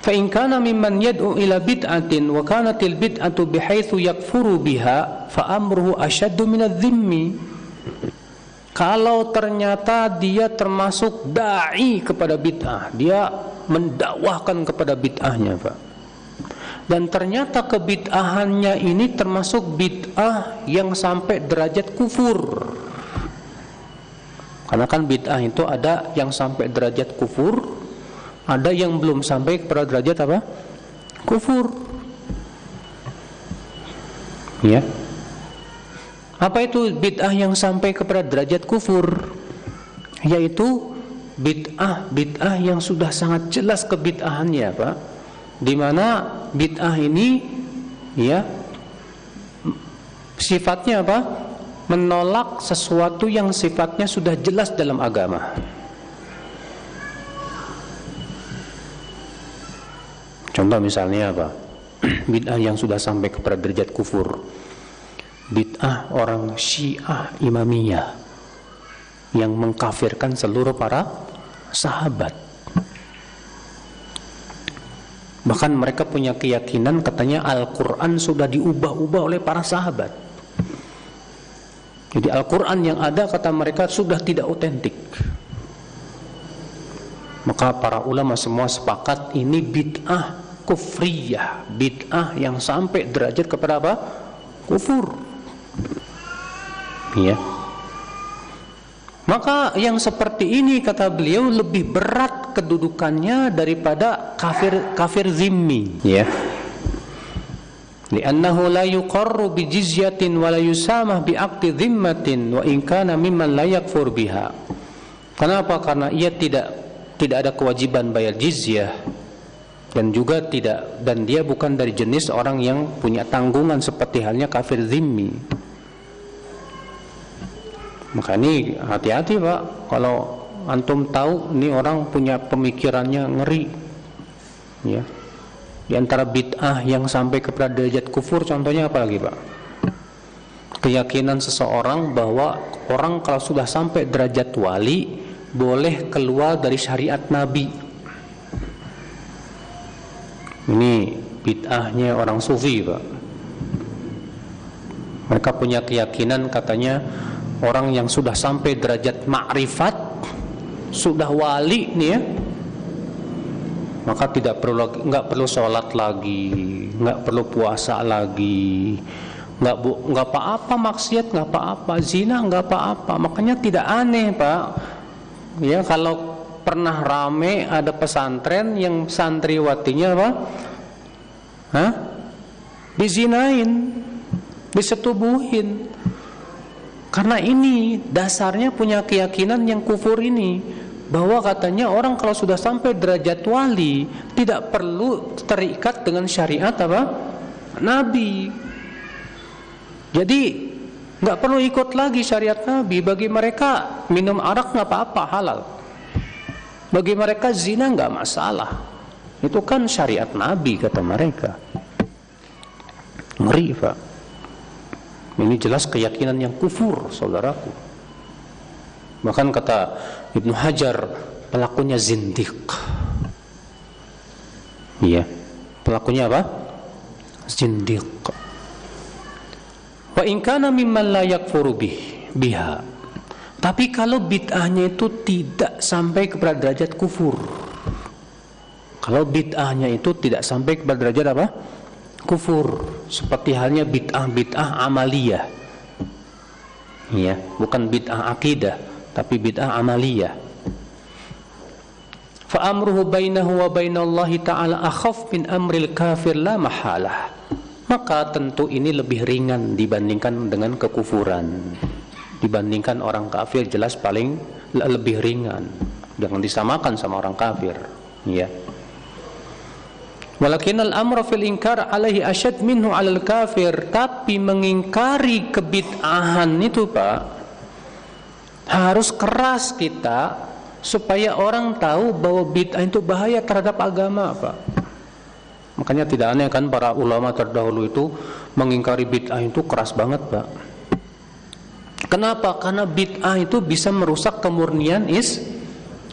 Mimman yad'u ila bid'atin wa kanatil bid'atu bihaitsu yakfuru biha fa amruhu ashaddu min adh-dhimmi. Kalau ternyata dia termasuk dai kepada bid'ah, dia mendakwahkan kepada bid'ahnya Pak dan ternyata kebid'ahannya ini termasuk bid'ah yang sampai derajat kufur karena kan bid'ah itu ada yang sampai derajat kufur ada yang belum sampai kepada derajat apa? Kufur. Ya. Apa itu bid'ah yang sampai kepada derajat kufur? Yaitu bid'ah bid'ah yang sudah sangat jelas kebid'ahannya Pak. Di mana bid'ah ini ya sifatnya apa? Menolak sesuatu yang sifatnya sudah jelas dalam agama contoh misalnya apa *clears throat* bid'ah yang sudah sampai kepada derajat kufur bid'ah orang syiah imamiyah yang mengkafirkan seluruh para sahabat. Bahkan mereka punya keyakinan katanya Al-Quran sudah diubah-ubah oleh para sahabat. Jadi Al-Quran yang ada kata mereka sudah tidak otentik. Maka para ulama semua sepakat ini bid'ah kufriyah. Bid'ah yang sampai derajat kepada apa? Kufur. Iya. Maka yang seperti ini kata beliau lebih berat kedudukannya daripada kafir kafir zimmi, ya. Jizyatin wa la yusamah bi aqdi dhimmatin wa in kana mimman la yakfur biha. Kenapa? Karena ia tidak tidak ada kewajiban bayar jizyah dan juga tidak dan dia bukan dari jenis orang yang punya tanggungan seperti halnya kafir zimmi. Maka ini hati-hati Pak kalau antum tahu ini orang punya pemikirannya ngeri. Ya. Di antara bid'ah yang sampai kepada derajat kufur contohnya apa lagi Pak? Keyakinan seseorang bahwa orang kalau sudah sampai derajat wali boleh keluar dari syariat Nabi. Ini bid'ahnya orang sufi Pak. Mereka punya keyakinan katanya orang yang sudah sampai derajat makrifat sudah wali nih ya maka tidak perlu nggak perlu sholat lagi nggak perlu puasa lagi nggak bu nggak apa-apa maksiat nggak apa-apa zina nggak apa-apa makanya tidak aneh pak ya kalau pernah rame ada pesantren yang santriwatinya apa Hah? dizinain disetubuhin karena ini dasarnya punya keyakinan yang kufur ini bahwa katanya orang kalau sudah sampai derajat wali tidak perlu terikat dengan syariat apa Nabi. Jadi nggak perlu ikut lagi syariat Nabi. Bagi mereka minum arak nggak apa-apa halal. Bagi mereka zina nggak masalah. Itu kan syariat Nabi kata mereka. Ngeri pak. Ini jelas keyakinan yang kufur, saudaraku. Bahkan kata Ibnu Hajar, pelakunya zindik. Iya. Pelakunya apa? Zindik. Wa in kana mimman la yakfuru bih, biha. Tapi kalau bid'ahnya itu tidak sampai kepada derajat kufur. Kalau bid'ahnya itu tidak sampai kepada derajat apa? Kufur. Seperti halnya bid'ah-bid'ah amaliyah. Ya, bukan bid'ah akidah, tapi bid'ah amaliyah. Fa amruhu bainahu wa bainallahi ta'ala akhaf min amril kafir la mahalah. Maka tentu ini lebih ringan dibandingkan dengan kekufuran dibandingkan orang kafir jelas paling lebih ringan. Jangan disamakan sama orang kafir ya. Walakin al-amra fil inkar alaihi asyad minhu alal kafir. Tapi mengingkari kebid'ahan itu Pak harus keras kita supaya orang tahu bahwa bid'ah itu bahaya terhadap agama Pak. Makanya tidak aneh kan para ulama terdahulu itu mengingkari bid'ah itu keras banget Pak Kenapa? Karena bid'ah itu bisa merusak kemurnian is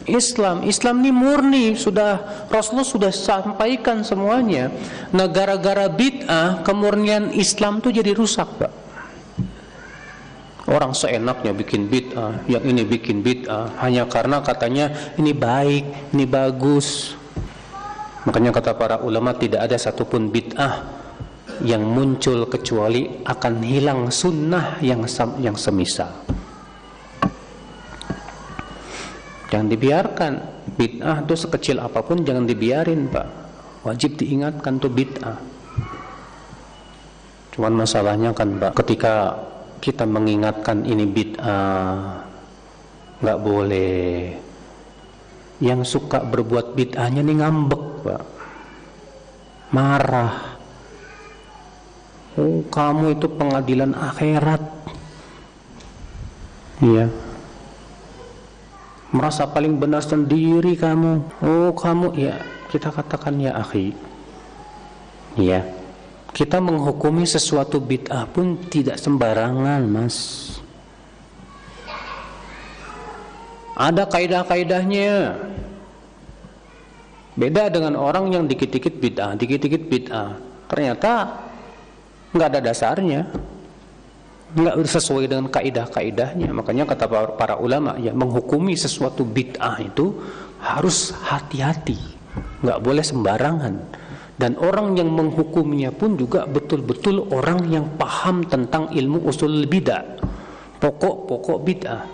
Islam. Islam ini murni, sudah Rasulullah sudah sampaikan semuanya. Nah, gara-gara bid'ah, kemurnian Islam itu jadi rusak, Pak. Orang seenaknya bikin bid'ah, yang ini bikin bid'ah hanya karena katanya ini baik, ini bagus. Makanya kata para ulama tidak ada satupun bid'ah yang muncul kecuali akan hilang sunnah yang yang semisal. Jangan dibiarkan bid'ah itu sekecil apa pun jangan dibiarin pak. Wajib diingatkan tuh bid'ah. Cuman masalahnya kan pak, ketika kita mengingatkan ini bid'ah nggak boleh. Yang suka berbuat bid'ahnya nih ngambek pak, marah Oh, kamu itu pengadilan akhirat. Iya. Merasa paling benar sendiri kamu. Oh, kamu ya, kita katakan ya akhi. Iya. Kita menghukumi sesuatu bid'ah pun tidak sembarangan, Mas. Ada kaidah-kaidahnya. Beda dengan orang yang dikit-dikit bid'ah, dikit-dikit bid'ah. Ternyata nggak ada dasarnya. Nggak sesuai dengan kaidah-kaidahnya makanya kata para ulama ya menghukumi sesuatu bid'ah itu harus hati-hati. Nggak boleh sembarangan. Dan orang yang menghukumnya pun juga betul-betul orang yang paham tentang ilmu usul bid'ah. Pokok-pokok bid'ah.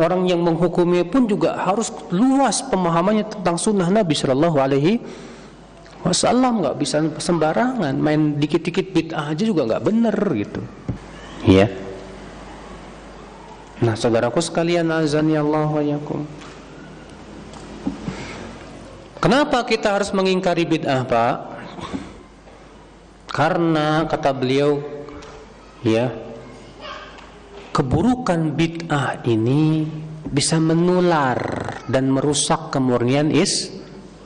Orang yang menghukumnya pun juga harus luas pemahamannya tentang sunnah Nabi Shallallahu Alaihi Wasallam nggak bisa sembarangan. Main dikit-dikit bid'ah aja juga nggak bener gitu. Ya nah saudaraku sekalian azan ya Allah wa yakum kenapa kita harus mengingkari bid'ah pak? Karena kata beliau ya keburukan bid'ah ini bisa menular dan merusak kemurnian is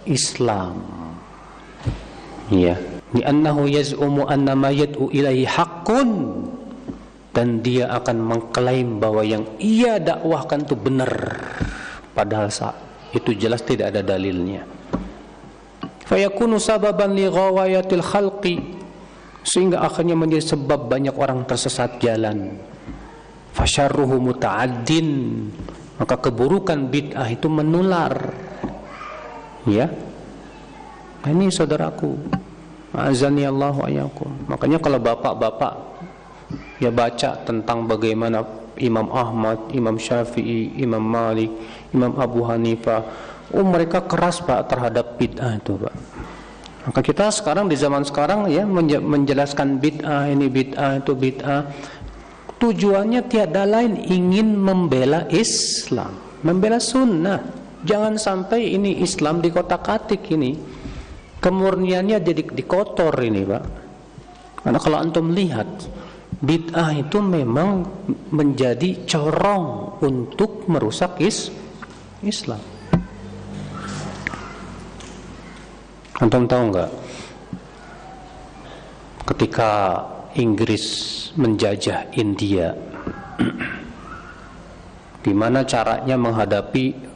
Islam ya li'annahu yaz'umu anna ma yad'u ilaihi haqqun. Dan dia akan mengklaim bahwa yang ia dakwahkan itu benar. Padahal saat itu jelas tidak ada dalilnya. Fayakunu sababan li ghawayatil khalqi. Sehingga akhirnya menjadi sebab banyak orang tersesat jalan. Fasyarruhu muta'addin. Maka keburukan bid'ah itu menular. Ya Nah, ini saudaraku. Azani Allah ayakum. Makanya kalau bapak-bapak ya baca tentang bagaimana Imam Ahmad, Imam Syafi'i, Imam Malik, Imam Abu Hanifah, oh mereka keras Pak terhadap bid'ah itu, Pak. Maka kita sekarang di zaman sekarang ya menjelaskan bid'ah ini bid'ah itu bid'ah tujuannya tiada lain ingin membela Islam, membela sunnah. Jangan sampai ini Islam di kotak-katik ini kemurniannya jadi dikotor ini pak. Karena kalau antum lihat bid'ah itu memang menjadi corong untuk merusak is Islam. Antum tahu nggak? Ketika Inggris menjajah India *clears throat* gimana caranya menghadapi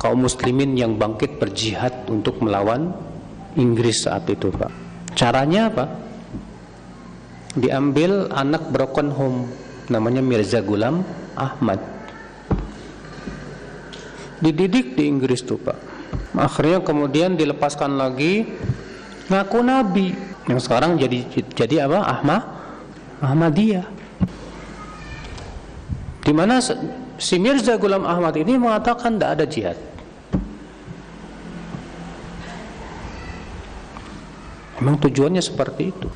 kaum muslimin yang bangkit berjihad untuk melawan Inggris saat itu Pak. Caranya apa? Diambil anak broken home namanya Mirza Gulam Ahmad. Dididik di Inggris tuh pak. Akhirnya kemudian dilepaskan lagi ngaku nabi. Yang sekarang jadi jadi apa? Ahmad Ahmadiyah. Di mana si Mirza Gulam Ahmad ini mengatakan tidak ada jihad Memang tujuannya seperti itu.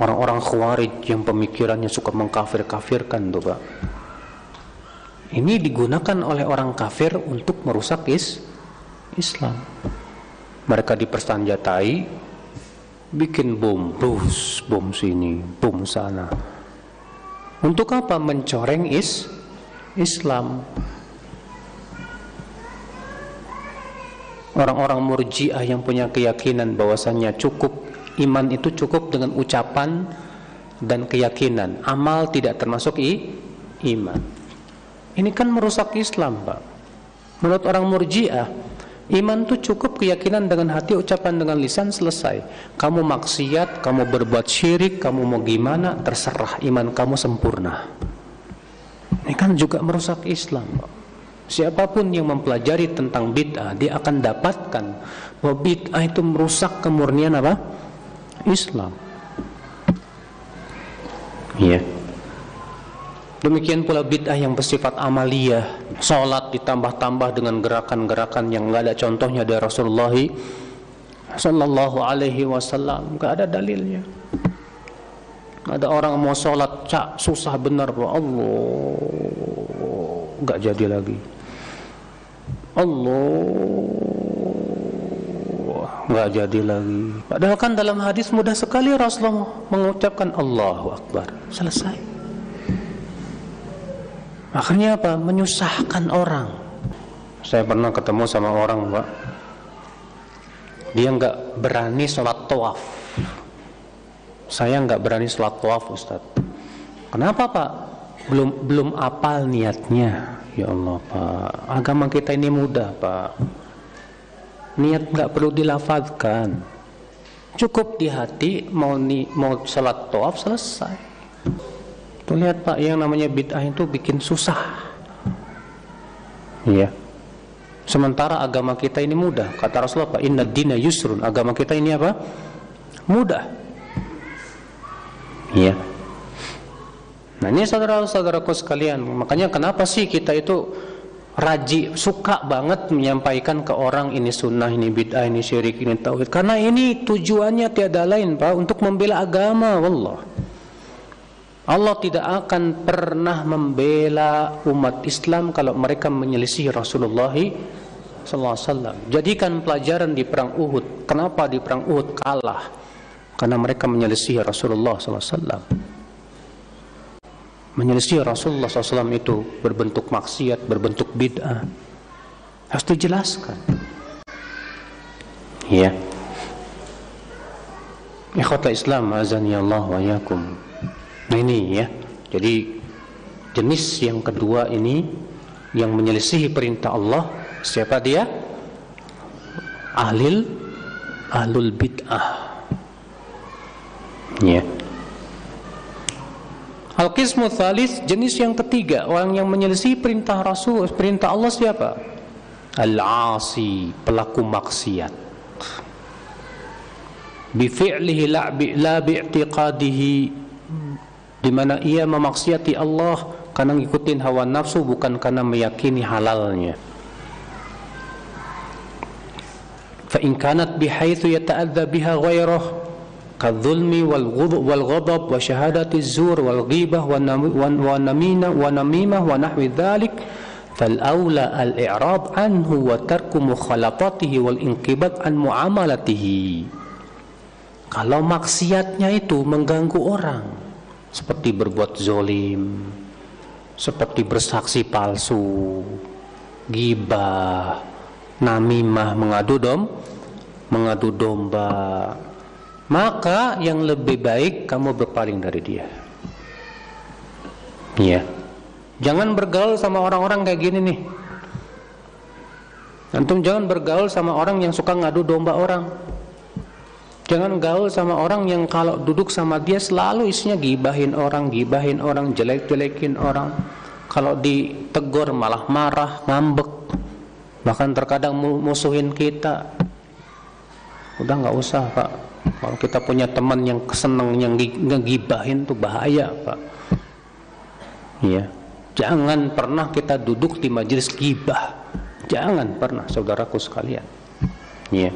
Orang-orang khawarij yang pemikirannya suka mengkafir-kafirkan tuh Pak. Ini digunakan oleh orang kafir untuk merusak is Islam. Mereka dipersanjatai, bikin bom, bus, bom sini, bom sana. Untuk apa? Mencoreng is Islam. Orang-orang murjiah yang punya keyakinan bahwasannya cukup iman itu cukup dengan ucapan dan keyakinan. Amal tidak termasuk i, iman. Ini kan merusak Islam Pak. Menurut orang murjiah iman itu cukup keyakinan dengan hati ucapan dengan lisan selesai. Kamu maksiat kamu berbuat syirik kamu mau gimana terserah. Iman kamu sempurna. Ini kan juga merusak Islam Pak Siapa pun yang mempelajari tentang bid'ah, dia akan dapatkan bahwa bid'ah itu merusak kemurnian apa? Islam. Iya. Demikian pula bid'ah yang bersifat amaliyah, salat ditambah-tambah dengan gerakan-gerakan yang enggak ada contohnya dari Rasulullah sallallahu alaihi wasallam, enggak ada dalilnya. Ada orang mau sholat cak susah benar Allah enggak jadi lagi Allah. Nggak jadi lagi. Padahal kan dalam hadis mudah sekali Rasulullah mengucapkan Allahu Akbar. Selesai. Akhirnya apa? Menyusahkan orang. Saya pernah ketemu sama orang pak. Dia nggak berani sholat tawaf. Saya nggak berani sholat tawaf Ustaz kenapa pak? Belum belum apal niatnya Ya Allah Pak, agama kita ini mudah Pak. Niat nggak perlu dilafazkan. Cukup di hati mau ni, mau salat tawaf selesai. Tuh lihat Pak, yang namanya bid'ah itu bikin susah. Iya. Sementara agama kita ini mudah. Kata Rasulullah, Pak, inna dina yusrun. Agama kita ini apa? Mudah. Iya. Nah ini saudara-saudaraku sekalian, makanya kenapa sih kita itu raji suka banget menyampaikan ke orang ini sunnah, ini bid'ah, ini syirik, ini tauhid. Karena ini tujuannya tiada lain pak untuk membela agama, wallah. Allah tidak akan pernah membela umat Islam kalau mereka menyelisih Rasulullah SAW. Jadikan pelajaran di perang Uhud. Kenapa di perang Uhud kalah? Karena mereka menyelisih Rasulullah SAW menyelisih Rasulullah SAW itu berbentuk maksiat, berbentuk bid'ah. Harus dijelaskan. Ya. Ikhwata Islam azani Allah wa yakum nah ini ya. Jadi jenis yang kedua ini yang menyelisihi perintah Allah siapa dia? Ahlil ahlul bid'ah. Ya Al-qismu thalis jenis yang ketiga orang yang menyelisih perintah Rasul perintah Allah siapa? Al-asi pelaku maksiat. Bi fi'lihi la bi la bi'tiqadihi di mana ia memaksiati Allah karena ngikutin hawa nafsu bukan karena meyakini halalnya. Fa in kanat bihaitsu yata'adza biha kadzulmi wal ghudab wal ghadab wa shahadati zur wal ghibah wa namina wa namimah wa nahwi dzalik fal aula al i'rad anhu wa tarku mukhalatatihi wal inqibat an muamalatihi. Kalau maksiatnya itu mengganggu orang seperti berbuat zolim seperti bersaksi palsu ghibah namimah mengadu dom mengadu domba maka yang lebih baik kamu berpaling dari dia. Iya. Jangan bergaul sama orang-orang kayak gini nih. Antum jangan bergaul sama orang yang suka ngadu domba orang. Jangan gaul sama orang yang kalau duduk sama dia selalu isinya gibahin orang, gibahin orang, jelek-jelekin orang. Kalau ditegur malah marah, ngambek. Bahkan terkadang musuhin kita. Udah nggak usah, Pak. Kalau kita punya teman yang seneng yang ngegibahin tuh bahaya, Pak. Iya. Jangan pernah kita duduk di majelis gibah. Jangan pernah, saudaraku sekalian. Iya.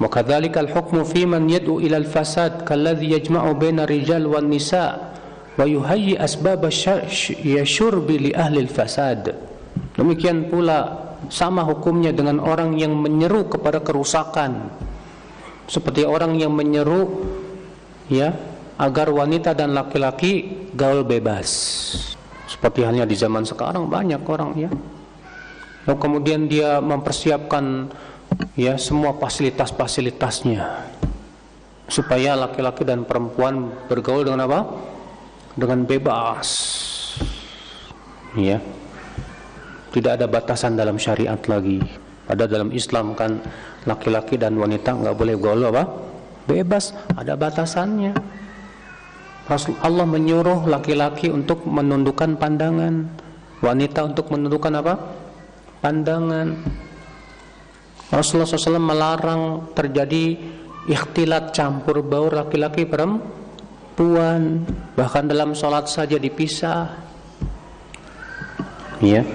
وكذلك الحكم في من يدعو إلى الفساد كالذي يجمع بين الرجال والنساء ويهيئ أسباب الشرب لأهل الفساد demikian pula sama hukumnya dengan orang yang menyeru kepada kerusakan seperti orang yang menyeru ya agar wanita dan laki-laki gaul bebas seperti halnya di zaman sekarang banyak orang ya lalu kemudian dia mempersiapkan ya semua fasilitas-fasilitasnya supaya laki-laki dan perempuan bergaul dengan apa? Dengan bebas. Ya. Tidak ada batasan dalam syariat lagi. Pada dalam Islam kan laki-laki dan wanita nggak boleh gaul apa? Bebas, ada batasannya. Rasul Allah menyuruh laki-laki untuk menundukkan pandangan, wanita untuk menundukkan apa? Pandangan. Rasulullah SAW melarang terjadi ikhtilat campur baur laki-laki perempuan bahkan dalam sholat saja dipisah ya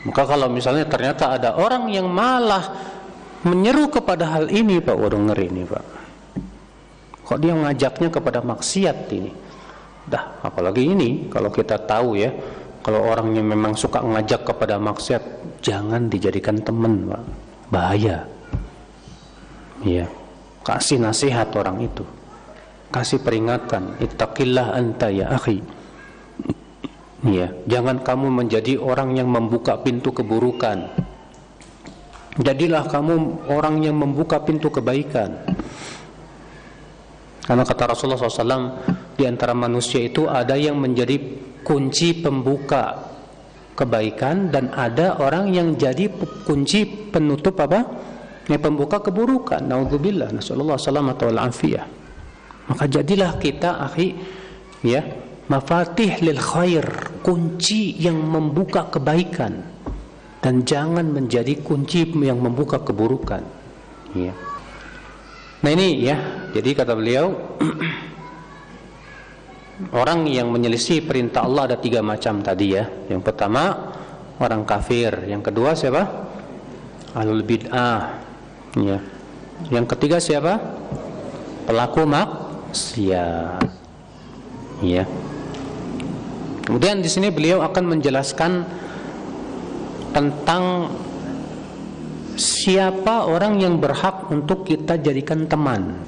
maka kalau misalnya ternyata ada orang yang malah menyeru kepada hal ini Pak. Waduh ngeri ini Pak. Kok dia ngajaknya kepada maksiat ini? Dah apalagi ini kalau kita tahu ya kalau orangnya memang suka ngajak kepada maksiat jangan dijadikan teman pak. Bahaya. Iya. Kasih nasihat orang itu. Kasih peringatan. Ittaqillah anta ya akhi iya jangan kamu menjadi orang yang membuka pintu keburukan jadilah kamu orang yang membuka pintu kebaikan karena kata Rasulullah SAW di antara manusia itu ada yang menjadi kunci pembuka kebaikan dan ada orang yang jadi kunci penutup apa? Yang pembuka keburukan. Nauzubillah, nasallallahu wal afiyah. Maka jadilah kita akhi ya, mafatih lil khair, kunci yang membuka kebaikan dan jangan menjadi kunci yang membuka keburukan. Ya. Nah ini ya, jadi kata beliau *clears throat* Orang yang menyelisih perintah Allah ada tiga macam tadi ya. Yang pertama orang kafir, yang kedua siapa? Ahlul bid'ah. Ya. Yang ketiga siapa? Pelaku maksiat. Ya. Kemudian di sini beliau akan menjelaskan tentang siapa orang yang berhak untuk kita jadikan teman.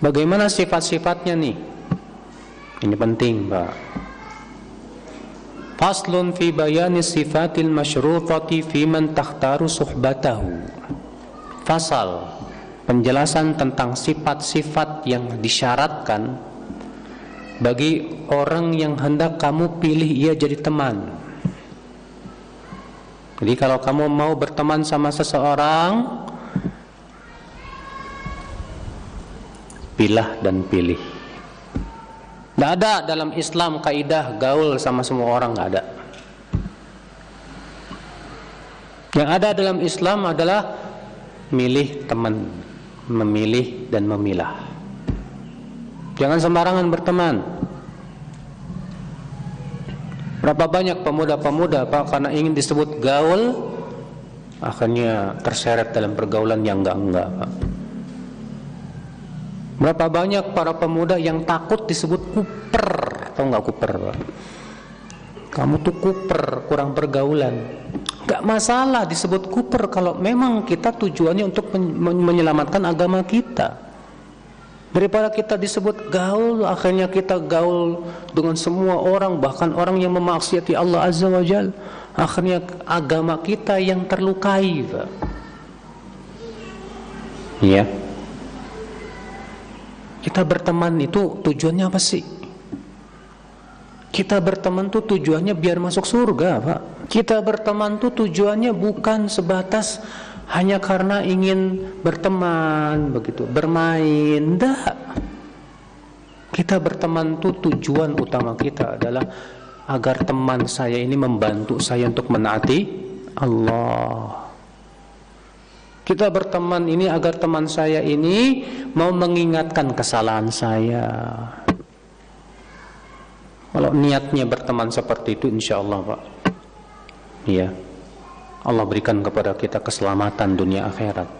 Bagaimana sifat-sifatnya nih? Ini penting, Pak. Faslun fi bayani sifatil masyrutati fi man takhtaru suhbatahu. Fasal penjelasan tentang sifat-sifat yang disyaratkan bagi orang yang hendak kamu pilih ia jadi teman. Jadi kalau kamu mau berteman sama seseorang, pilah dan pilih. Tidak ada dalam Islam kaidah gaul sama semua orang nggak ada. Yang ada dalam Islam adalah milih teman, memilih dan memilah. Jangan sembarangan berteman. Berapa banyak pemuda-pemuda Pak karena ingin disebut gaul akhirnya terseret dalam pergaulan yang enggak-enggak Pak. Berapa banyak para pemuda yang takut disebut kuper, tahu nggak kuper? Pak? Kamu tuh kuper, kurang pergaulan. Gak masalah disebut kuper kalau memang kita tujuannya untuk menyelamatkan agama kita. Daripada kita disebut gaul, akhirnya kita gaul dengan semua orang, bahkan orang yang memaksiati Allah Azza wa Jal. Akhirnya agama kita yang terlukai. Pak. Ya. Kita berteman itu tujuannya apa sih? Kita berteman tuh tujuannya biar masuk surga, Pak. Kita berteman tuh tujuannya bukan sebatas hanya karena ingin berteman begitu, bermain. Tidak. Kita berteman itu tujuan utama kita adalah agar teman saya ini membantu saya untuk menaati Allah. Kita berteman ini agar teman saya ini mau mengingatkan kesalahan saya. Kalau niatnya berteman seperti itu insya Allah Pak. Iya. Allah berikan kepada kita keselamatan dunia akhirat.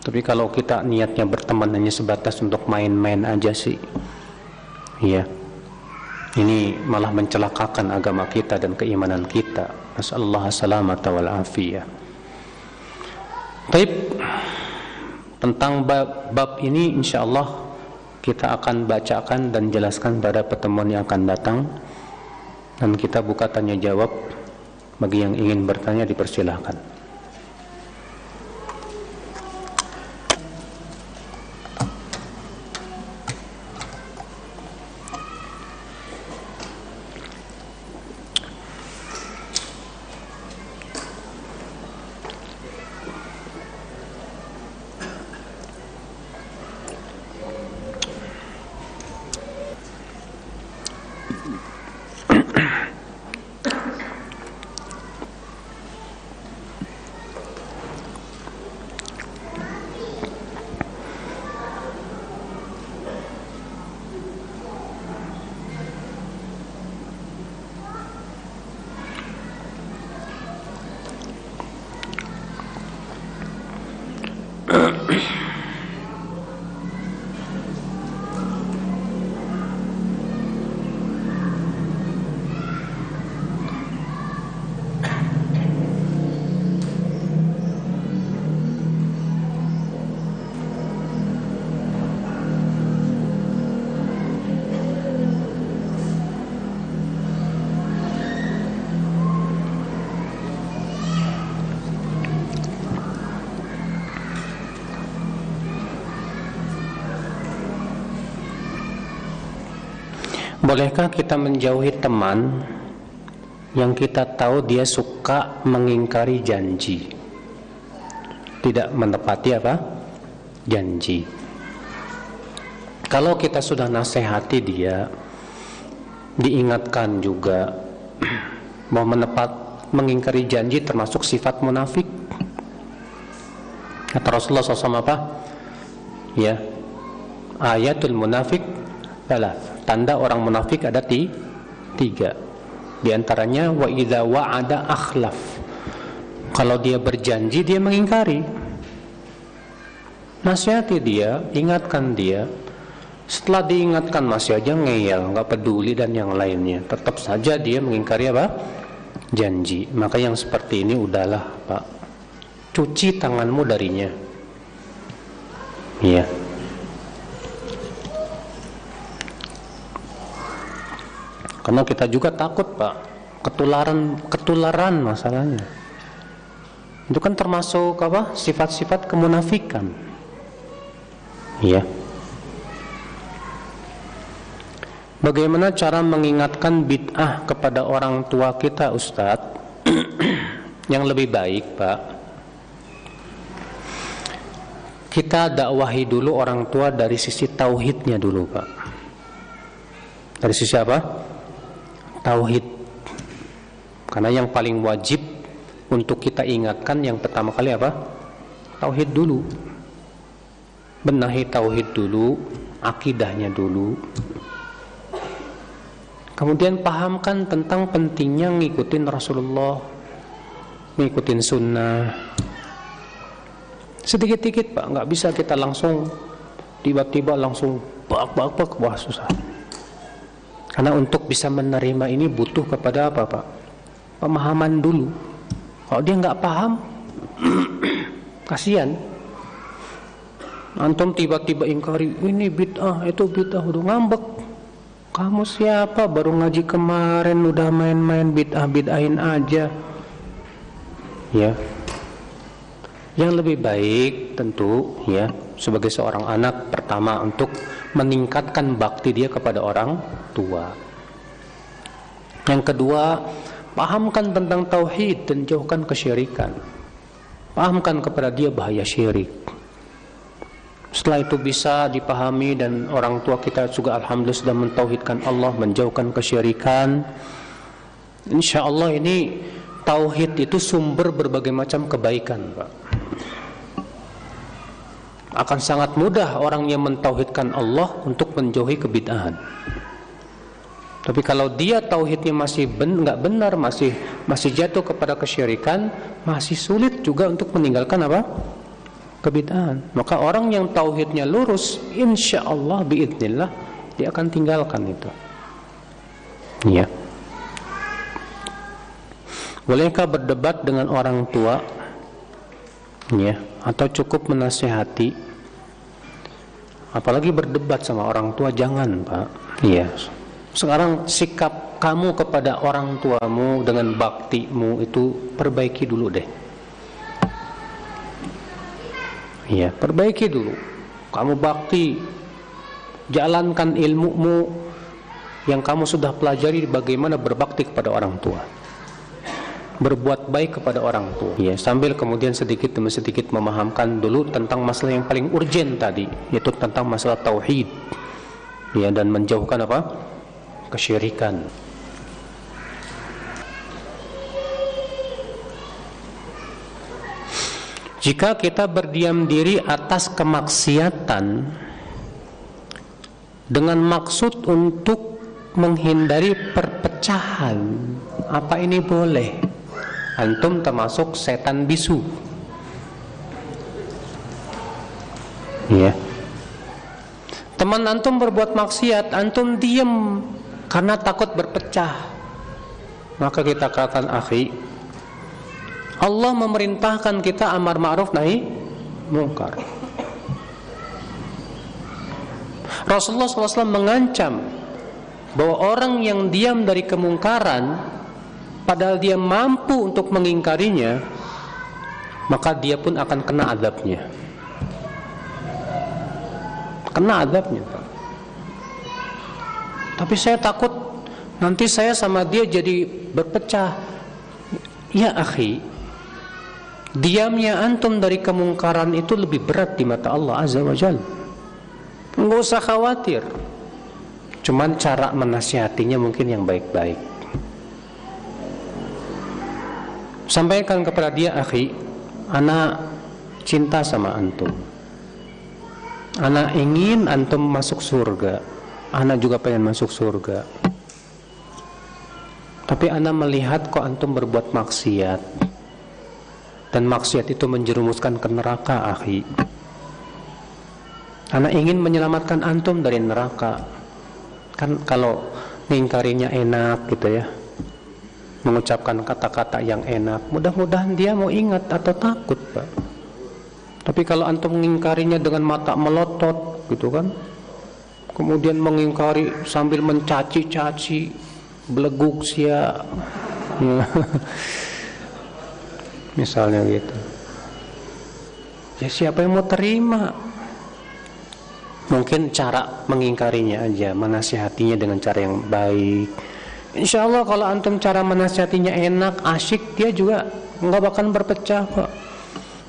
Tapi kalau kita niatnya berteman hanya sebatas untuk main-main aja sih. Iya. Ini malah mencelakakan agama kita dan keimanan kita. Nasallahu salamata wal afiyah. Baik. Tentang bab, bab ini insyaallah kita akan bacakan dan jelaskan pada pertemuan yang akan datang dan kita buka tanya jawab bagi yang ingin bertanya dipersilahkan Bolehkah kita menjauhi teman yang kita tahu dia suka mengingkari janji? Tidak menepati apa? Janji. Kalau kita sudah nasihati dia, diingatkan juga *clears throat* mau menepat mengingkari janji termasuk sifat munafik. Kata Rasulullah SAW apa? Ya, ayatul munafik adalah tanda orang munafik ada di tiga. Di antaranya wa idza wa'ada akhlaf. Kalau dia berjanji dia mengingkari. Nasihati dia ingatkan dia. Setelah diingatkan masih aja ngeyel nggak peduli dan yang lainnya. Tetap saja dia mengingkari apa? Janji. Maka yang seperti ini udahlah pak. Cuci tanganmu darinya. Iya Karena kita juga takut pak ketularan ketularan masalahnya. Itu kan termasuk apa? Sifat-sifat kemunafikan. Iya. Bagaimana cara mengingatkan bid'ah kepada orang tua kita Ustadz *clears throat* Yang lebih baik Pak Kita dakwahi dulu orang tua dari sisi tauhidnya dulu Pak Dari sisi apa? Tauhid. Karena yang paling wajib untuk kita ingatkan yang pertama kali apa? Tauhid dulu. Benahi tauhid dulu, akidahnya dulu. Kemudian pahamkan tentang pentingnya ngikutin Rasulullah, ngikutin sunnah. Sedikit-sedikit pak, nggak bisa kita langsung tiba-tiba langsung bak-bak-bak, wah susah. Karena untuk bisa menerima ini butuh kepada apa Pak? Pemahaman dulu. Kalau dia nggak paham, *clears throat* kasihan. Antum tiba-tiba ingkari ini bid'ah, itu bid'ah, udah ngambek. Kamu siapa? Baru ngaji kemarin udah main-main bid'ah bid'ahin aja. Ya. Yang lebih baik tentu ya sebagai seorang anak pertama untuk meningkatkan bakti dia kepada orang tua. Yang kedua, pahamkan tentang tauhid dan jauhkan kesyirikan. pahamkan kepada dia bahaya syirik setelah itu bisa dipahami dan orang tua kita juga alhamdulillah sudah mentauhidkan Allah, menjauhkan kesyirikan. Insya Allah ini tauhid itu sumber berbagai macam kebaikan, Pak. Akan sangat mudah orang yang mentauhidkan Allah untuk menjauhi kebid'ahan. Tapi kalau dia tauhidnya masih ben, nggak benar, masih masih jatuh kepada kesyirikan, masih sulit juga untuk meninggalkan apa? kebid'ahan. Maka orang yang tauhidnya lurus, insya Allah biidnillah dia akan tinggalkan itu. Ya. Bolehkah berdebat dengan orang tua? Ya, atau cukup menasehati? Apalagi berdebat sama orang tua jangan, Pak. Iya. Sekarang sikap kamu kepada orang tuamu dengan baktimu itu perbaiki dulu deh Ya, perbaiki dulu. Kamu bakti, jalankan ilmumu yang kamu sudah pelajari bagaimana berbakti kepada orang tua. Berbuat baik kepada orang tua. Ya, sambil kemudian sedikit demi sedikit memahamkan dulu tentang masalah yang paling urgent tadi, yaitu tentang masalah tauhid. Ya, dan menjauhkan apa? kesyirikan. Jika kita berdiam diri atas kemaksiatan dengan maksud untuk menghindari perpecahan, apa ini boleh? Antum termasuk setan bisu. Ya. Teman antum berbuat maksiat, antum diam karena takut berpecah. Maka kita katakan akhi, Allah memerintahkan kita amar ma'ruf nahi mungkar. Rasulullah SAW mengancam bahwa orang yang diam dari kemungkaran padahal dia mampu untuk mengingkarinya maka dia pun akan kena adabnya kena adabnya tapi saya takut nanti saya sama dia jadi berpecah ya akhi Diamnya antum dari kemungkaran itu lebih berat di mata Allah Azza wa Jal. Enggak usah khawatir. Cuman cara menasihatinya mungkin yang baik-baik. Sampaikan kepada dia, akhi, anak cinta sama antum. Anak ingin antum masuk surga. Anak juga pengen masuk surga. Tapi anak melihat kok antum berbuat maksiat dan maksiat itu menjerumuskan ke neraka akhi Anak ingin menyelamatkan antum dari neraka kan kalau ngingkarinya enak gitu ya mengucapkan kata-kata yang enak. Mudah-mudahan dia mau ingat atau takut pak. Tapi kalau antum mengingkarinya dengan mata melotot gitu kan? Kemudian mengingkari sambil mencaci-caci beleguk sia. Ya. *laughs* misalnya gitu. Ya siapa yang mau terima? Mungkin cara mengingkarinya aja menasihatinya dengan cara yang baik Insya Allah kalau antum cara menasihatinya enak asyik dia juga nggak bakal berpecah kok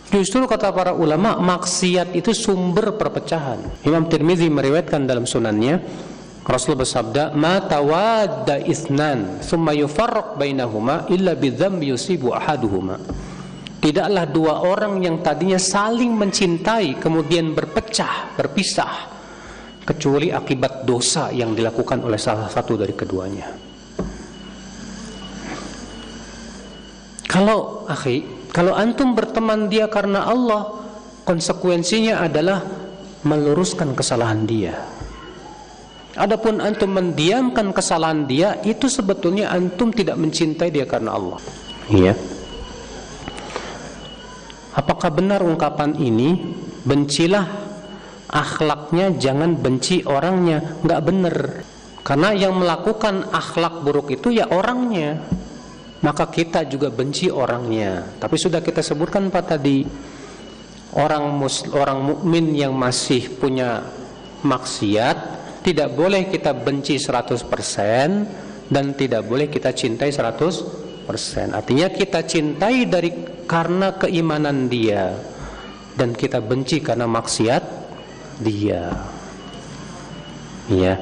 Justru kata para ulama maksiat itu sumber perpecahan. Imam Tirmizi meriwayatkan dalam sunannya Rasul bersabda, "Ma tawadda itsnan, thumma yufarraq bainahuma illa bidzambi yusibu ahaduhuma." Tidaklah dua orang yang tadinya saling mencintai kemudian berpecah, berpisah kecuali akibat dosa yang dilakukan oleh salah satu dari keduanya. Kalau akhi, kalau antum berteman dia karena Allah, konsekuensinya adalah meluruskan kesalahan dia. Adapun antum mendiamkan kesalahan dia, itu sebetulnya antum tidak mencintai dia karena Allah. Iya. Apakah benar ungkapan ini? Bencilah akhlaknya, jangan benci orangnya. Enggak benar. Karena yang melakukan akhlak buruk itu ya orangnya. Maka kita juga benci orangnya. Tapi sudah kita sebutkan Pak tadi, orang mus orang mukmin yang masih punya maksiat tidak boleh kita benci 100% dan tidak boleh kita cintai 100% Artinya kita cintai dari karena keimanan dia dan kita benci karena maksiat dia. Ya.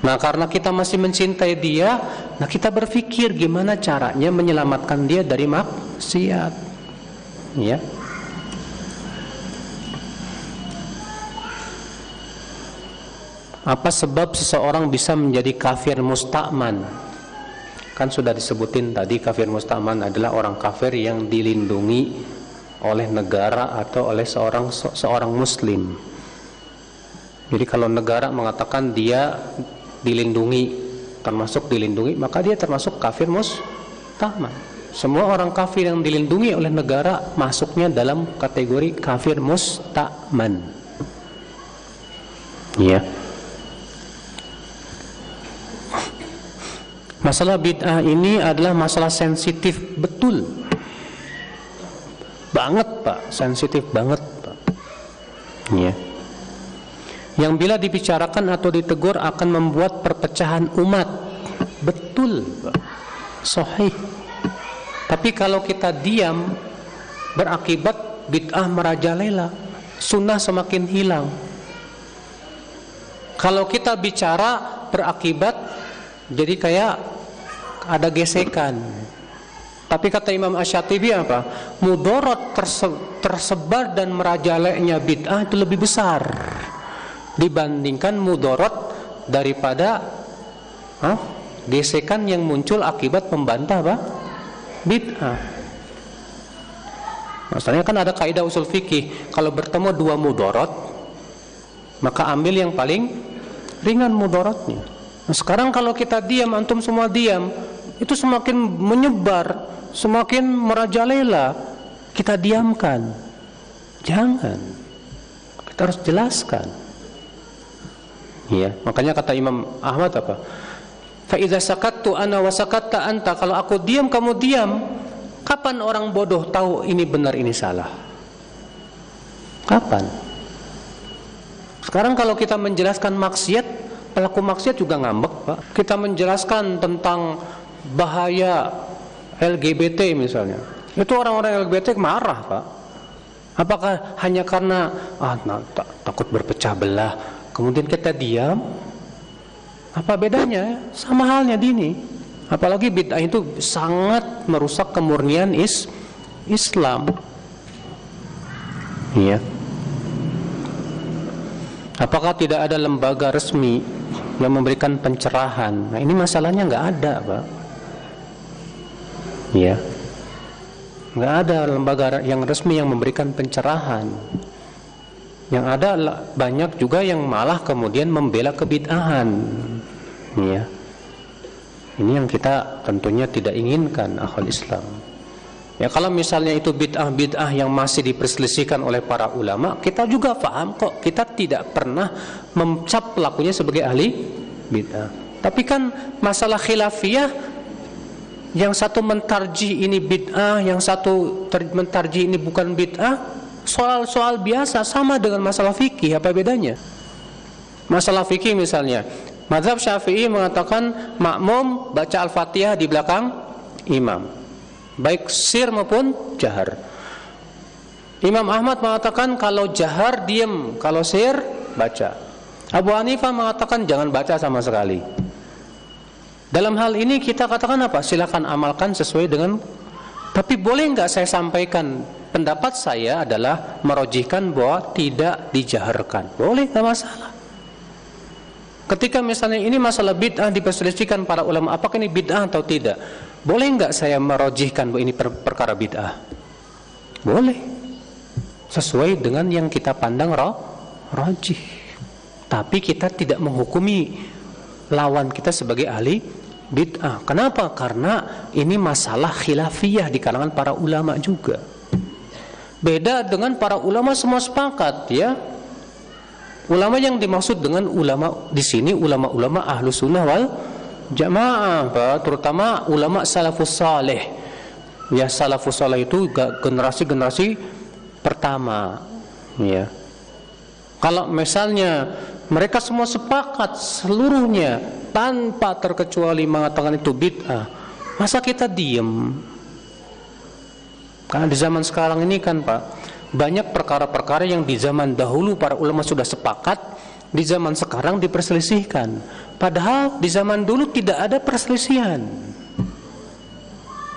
Nah, karena kita masih mencintai dia, nah kita berpikir gimana caranya menyelamatkan dia dari maksiat. Ya. Apa sebab seseorang bisa menjadi kafir mustakman? Kan sudah disebutin tadi kafir mustakman adalah orang kafir yang dilindungi oleh negara atau oleh seorang seorang muslim. Jadi kalau negara mengatakan dia dilindungi termasuk dilindungi maka dia termasuk kafir mustakman. Semua orang kafir yang dilindungi oleh negara masuknya dalam kategori kafir mustakman. Ya. Yeah. Masalah bid'ah ini adalah masalah sensitif betul. Banget, Pak, sensitif banget, Pak. Ya. Yang bila dibicarakan atau ditegur akan membuat perpecahan umat. Betul. Sahih. Tapi kalau kita diam berakibat bid'ah merajalela, sunnah semakin hilang. Kalau kita bicara berakibat jadi kayak ada gesekan. Tapi kata Imam Ash-Shatibi apa? Mudorot terse tersebar dan merajaleknya bid'ah itu lebih besar dibandingkan mudorot daripada huh, gesekan yang muncul akibat membantah apa? Bid'ah. Masalahnya kan ada kaidah usul fikih, kalau bertemu dua mudorot, maka ambil yang paling ringan mudorotnya. Nah, sekarang kalau kita diam, antum semua diam, itu semakin menyebar, semakin merajalela. Kita diamkan. Jangan. Kita harus jelaskan. Ya, makanya kata Imam Ahmad apa? Fa idza sakattu ana wa sakatta anta. Kalau aku diam kamu diam, kapan orang bodoh tahu ini benar ini salah? Kapan? Sekarang kalau kita menjelaskan maksiat pelaku maksiat juga ngambek pak kita menjelaskan tentang bahaya LGBT misalnya itu orang-orang LGBT marah pak apakah hanya karena ah nah, tak, takut berpecah belah kemudian kita diam apa bedanya sama halnya dini apalagi bid'ah itu sangat merusak kemurnian is Islam iya apakah tidak ada lembaga resmi yang memberikan pencerahan. Nah ini masalahnya nggak ada, pak. Ya, nggak ada lembaga yang resmi yang memberikan pencerahan. Yang ada banyak juga yang malah kemudian membela kebid'ahan. Ya. Ini yang kita tentunya tidak inginkan akal Islam. Ya kalau misalnya itu bid'ah-bid'ah yang masih diperselisihkan oleh para ulama, kita juga paham kok. Kita tidak pernah mencap pelakunya sebagai ahli bid'ah. Tapi kan masalah khilafiyah yang satu mentarji ini bid'ah, yang satu mentarji ini bukan bid'ah, soal-soal biasa sama dengan masalah fikih. Apa bedanya? Masalah fikih misalnya, Madhab Syafi'i mengatakan makmum baca Al-Fatihah di belakang imam baik sir maupun jahar. Imam Ahmad mengatakan kalau jahar diam, kalau sir baca. Abu Hanifah mengatakan jangan baca sama sekali. Dalam hal ini kita katakan apa? Silakan amalkan sesuai dengan tapi boleh nggak saya sampaikan pendapat saya adalah merojihkan bahwa tidak dijaharkan. Boleh nggak masalah. Ketika misalnya ini masalah bid'ah diperselisihkan para ulama, apakah ini bid'ah atau tidak? Boleh nggak saya merojihkan bahwa ini per perkara bid'ah? Boleh. Sesuai dengan yang kita pandang roh, rojih. Tapi kita tidak menghukumi lawan kita sebagai ahli bid'ah. Kenapa? Karena ini masalah khilafiyah di kalangan para ulama juga. Beda dengan para ulama semua sepakat ya. Ulama yang dimaksud dengan ulama di sini ulama-ulama ahlu sunnah wal jamaah terutama ulama salafus saleh ya salafus saleh itu generasi-generasi pertama ya kalau misalnya mereka semua sepakat seluruhnya tanpa terkecuali mengatakan itu bid'ah Masa kita diem? Karena di zaman sekarang ini kan Pak, banyak perkara-perkara yang di zaman dahulu para ulama sudah sepakat, di zaman sekarang diperselisihkan. Padahal di zaman dulu tidak ada perselisihan.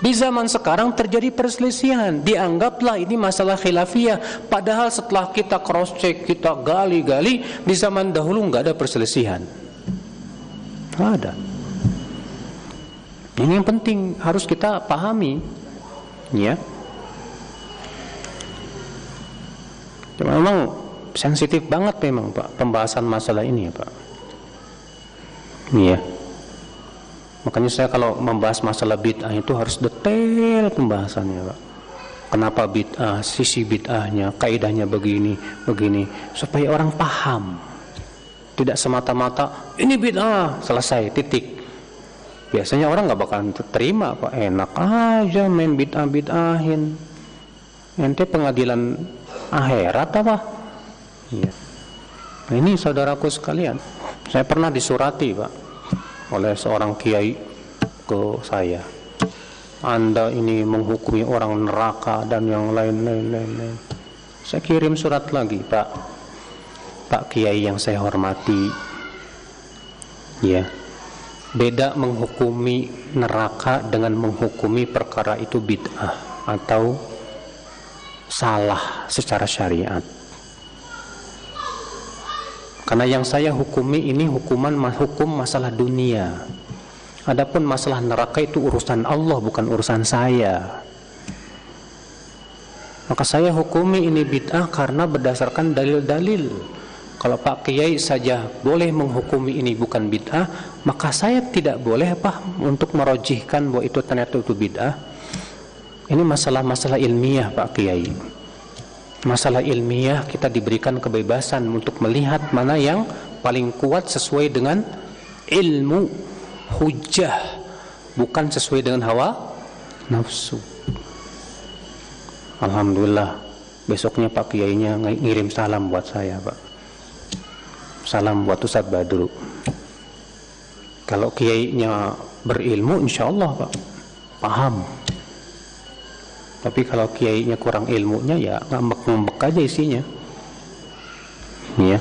Di zaman sekarang terjadi perselisihan, dianggaplah ini masalah khilafiyah. Padahal setelah kita cross check, kita gali-gali, di zaman dahulu nggak ada perselisihan. Ada. Ini yang penting harus kita pahami, ya. Cuma memang sensitif banget memang Pak pembahasan masalah ini ya Pak. Iya. Makanya saya kalau membahas masalah bid'ah itu harus detail pembahasannya Pak. Kenapa bid'ah, sisi bid'ahnya, kaidahnya begini, begini, supaya orang paham. Tidak semata-mata ini bid'ah, selesai, titik biasanya orang nggak bakalan terima pak enak aja main bid'ah bid'ahin ente pengadilan akhirat apa? Ya. nah, ini saudaraku sekalian saya pernah disurati pak oleh seorang kiai ke saya. Anda ini menghukumi orang neraka dan yang lain lain lain, lain. saya kirim surat lagi pak. Pak kiai yang saya hormati. Ya beda menghukumi neraka dengan menghukumi perkara itu bid'ah atau salah secara syariat. Karena yang saya hukumi ini hukuman hukum masalah dunia. Adapun masalah neraka itu urusan Allah bukan urusan saya. Maka saya hukumi ini bid'ah karena berdasarkan dalil-dalil kalau Pak Kiai saja boleh menghukumi ini bukan bid'ah, maka saya tidak boleh apa untuk merojihkan bahwa itu ternyata itu bid'ah. Ini masalah-masalah ilmiah Pak Kiai. Masalah ilmiah kita diberikan kebebasan untuk melihat mana yang paling kuat sesuai dengan ilmu hujah, bukan sesuai dengan hawa nafsu. Alhamdulillah besoknya Pak Kiainya ngirim salam buat saya Pak salam buat Ustaz Badru kalau kiainya berilmu insya Allah Pak paham tapi kalau kiainya kurang ilmunya ya ngambek-ngambek aja isinya. Ya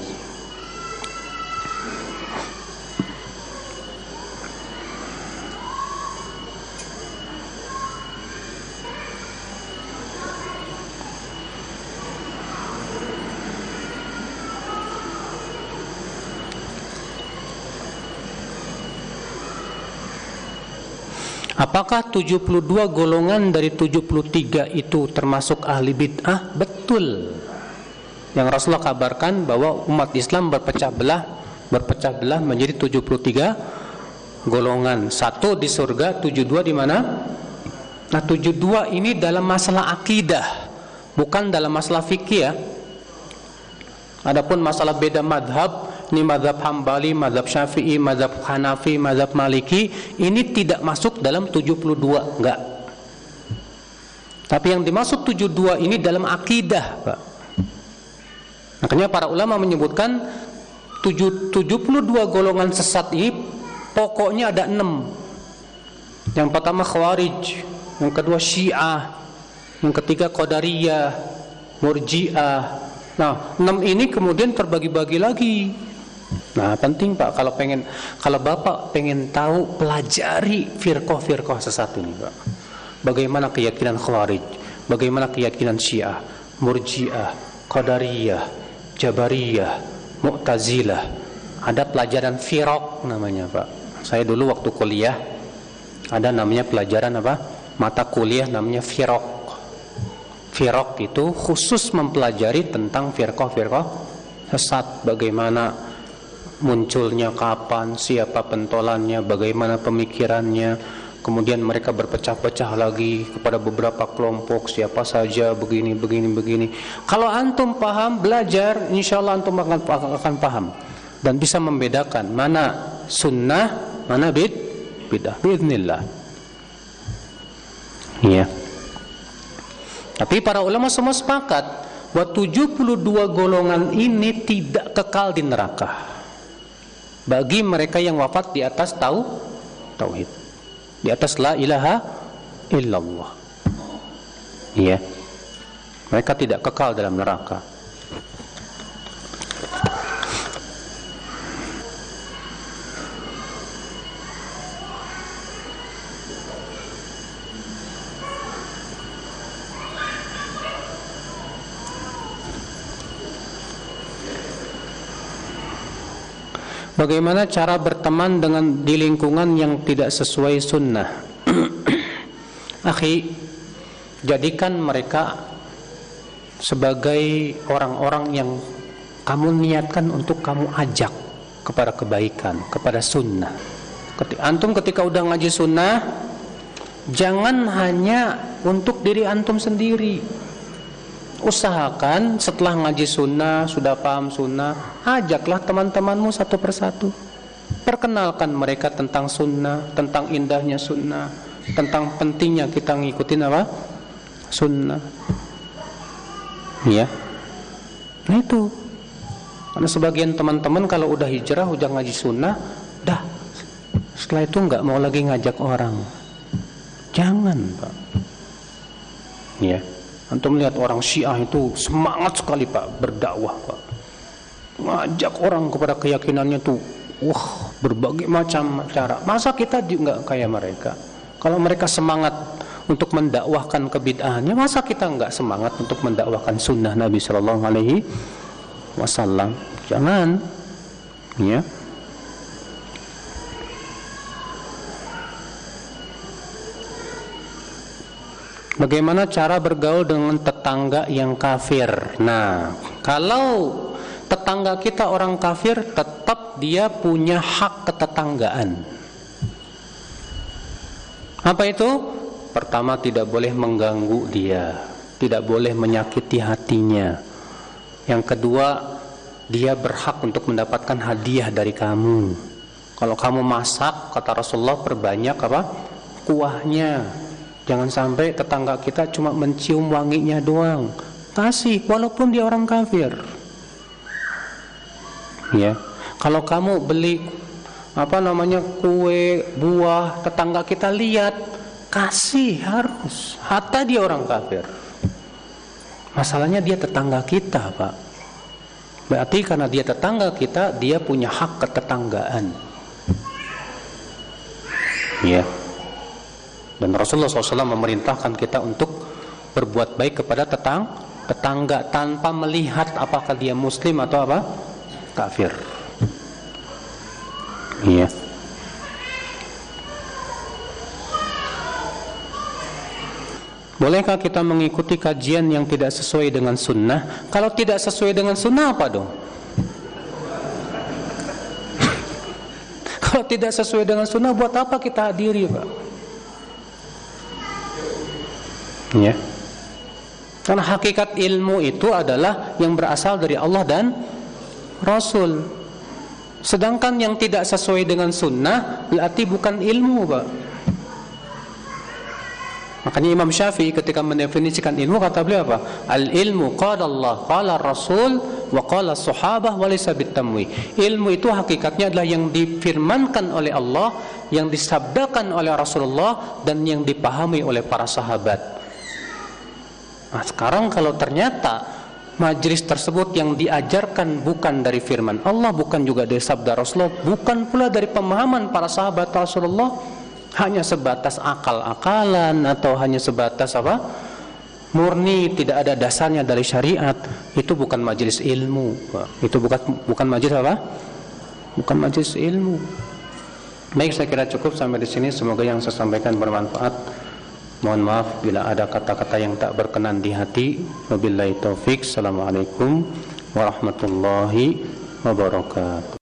Apakah 72 golongan dari 73 itu termasuk ahli bid'ah? Betul. Yang Rasulullah kabarkan bahwa umat Islam berpecah belah, berpecah belah menjadi 73 golongan. Satu di surga, 72 di mana? Nah, 72 ini dalam masalah akidah, bukan dalam masalah fikih ya. Adapun masalah beda madhab, ini madhab Hambali, madhab Syafi'i, madhab Hanafi, madhab Maliki. Ini tidak masuk dalam 72 enggak. Tapi yang dimaksud 72 ini dalam akidah Pak. Makanya para ulama menyebutkan 72 golongan sesat ini pokoknya ada 6 yang pertama Khawarij yang kedua Syiah yang ketiga Qadariyah Murji'ah. Nah, enam ini kemudian terbagi-bagi lagi. Nah penting Pak kalau pengen kalau Bapak pengen tahu pelajari firqah-firqah sesat ini Pak. Bagaimana keyakinan Khawarij, bagaimana keyakinan Syiah, Murji'ah, Qadariyah, Jabariyah, Mu'tazilah. Ada pelajaran firq namanya Pak. Saya dulu waktu kuliah ada namanya pelajaran apa? Mata kuliah namanya firq. Firq itu khusus mempelajari tentang firqah-firqah sesat bagaimana munculnya kapan, siapa pentolannya, bagaimana pemikirannya, kemudian mereka berpecah-pecah lagi kepada beberapa kelompok, siapa saja begini, begini, begini. Kalau antum paham, belajar, insya Allah antum akan, akan paham dan bisa membedakan mana sunnah, mana bid, bidah, biidnillah. Iya. Tapi para ulama semua sepakat bahwa 72 golongan ini tidak kekal di neraka bagi mereka yang wafat di atas tau tauhid. di atas la ilaha illallah. Iya. Mereka tidak kekal dalam neraka. Bagaimana cara berteman dengan di lingkungan yang tidak sesuai sunnah? *clears throat* Akhi, jadikan mereka sebagai orang-orang yang kamu niatkan untuk kamu ajak kepada kebaikan, kepada sunnah. Antum ketika udah ngaji sunnah, jangan hanya untuk diri antum sendiri, usahakan setelah ngaji sunnah, sudah paham sunnah, ajaklah teman-temanmu satu persatu. Perkenalkan mereka tentang sunnah, tentang indahnya sunnah, tentang pentingnya kita ngikutin apa? Sunnah. Ya. Nah itu. Karena sebagian teman-teman kalau udah hijrah, udah ngaji sunnah, dah. Setelah itu nggak mau lagi ngajak orang. Jangan, Pak. Ya. Antum melihat orang Syiah itu semangat sekali Pak berdakwah Pak. Ngajak orang kepada keyakinannya tuh wah berbagai macam cara. Masa kita juga kayak mereka? Kalau mereka semangat untuk mendakwahkan kebid'ahannya, masa kita nggak semangat untuk mendakwahkan sunnah Nabi Shallallahu Alaihi Wasallam? Jangan, ya. Bagaimana cara bergaul dengan tetangga yang kafir? Nah, kalau tetangga kita orang kafir, tetap dia punya hak ketetanggaan. Apa itu? Pertama, tidak boleh mengganggu dia, tidak boleh menyakiti hatinya. Yang kedua, dia berhak untuk mendapatkan hadiah dari kamu. Kalau kamu masak, kata Rasulullah, perbanyak apa? Kuahnya, Jangan sampai tetangga kita cuma mencium wanginya doang. Kasih walaupun dia orang kafir. Ya. Kalau kamu beli apa namanya kue, buah, tetangga kita lihat, kasih harus. Hatta dia orang kafir. Masalahnya dia tetangga kita, Pak. Berarti karena dia tetangga kita, dia punya hak ketetanggaan. Ya. Dan Rasulullah SAW memerintahkan kita untuk berbuat baik kepada tetang, tetangga tanpa melihat apakah dia muslim atau apa kafir. Iya. Bolehkah kita mengikuti kajian yang tidak sesuai dengan sunnah? Kalau tidak sesuai dengan sunnah apa dong? *laughs* Kalau tidak sesuai dengan sunnah, buat apa kita hadiri, Pak? Ya. Karena hakikat ilmu itu adalah yang berasal dari Allah dan Rasul. Sedangkan yang tidak sesuai dengan sunnah berarti bukan ilmu, Pak. Makanya Imam Syafi'i ketika mendefinisikan ilmu kata beliau apa? Al ilmu qala Allah, qala Rasul, wa qala sahabah wa laysa bitamwi. Ilmu itu hakikatnya adalah yang difirmankan oleh Allah, yang disabdakan oleh Rasulullah dan yang dipahami oleh para sahabat. Nah, sekarang kalau ternyata majlis tersebut yang diajarkan bukan dari firman Allah, bukan juga dari sabda Rasulullah, bukan pula dari pemahaman para sahabat Rasulullah, hanya sebatas akal-akalan atau hanya sebatas apa? murni tidak ada dasarnya dari syariat itu bukan majelis ilmu. Itu bukan bukan majelis apa? Bukan majelis ilmu. Baik saya kira cukup sampai di sini. Semoga yang saya sampaikan bermanfaat Mohon maaf bila ada kata-kata yang tak berkenan di hati. Wabillahi taufik. Assalamualaikum warahmatullahi wabarakatuh.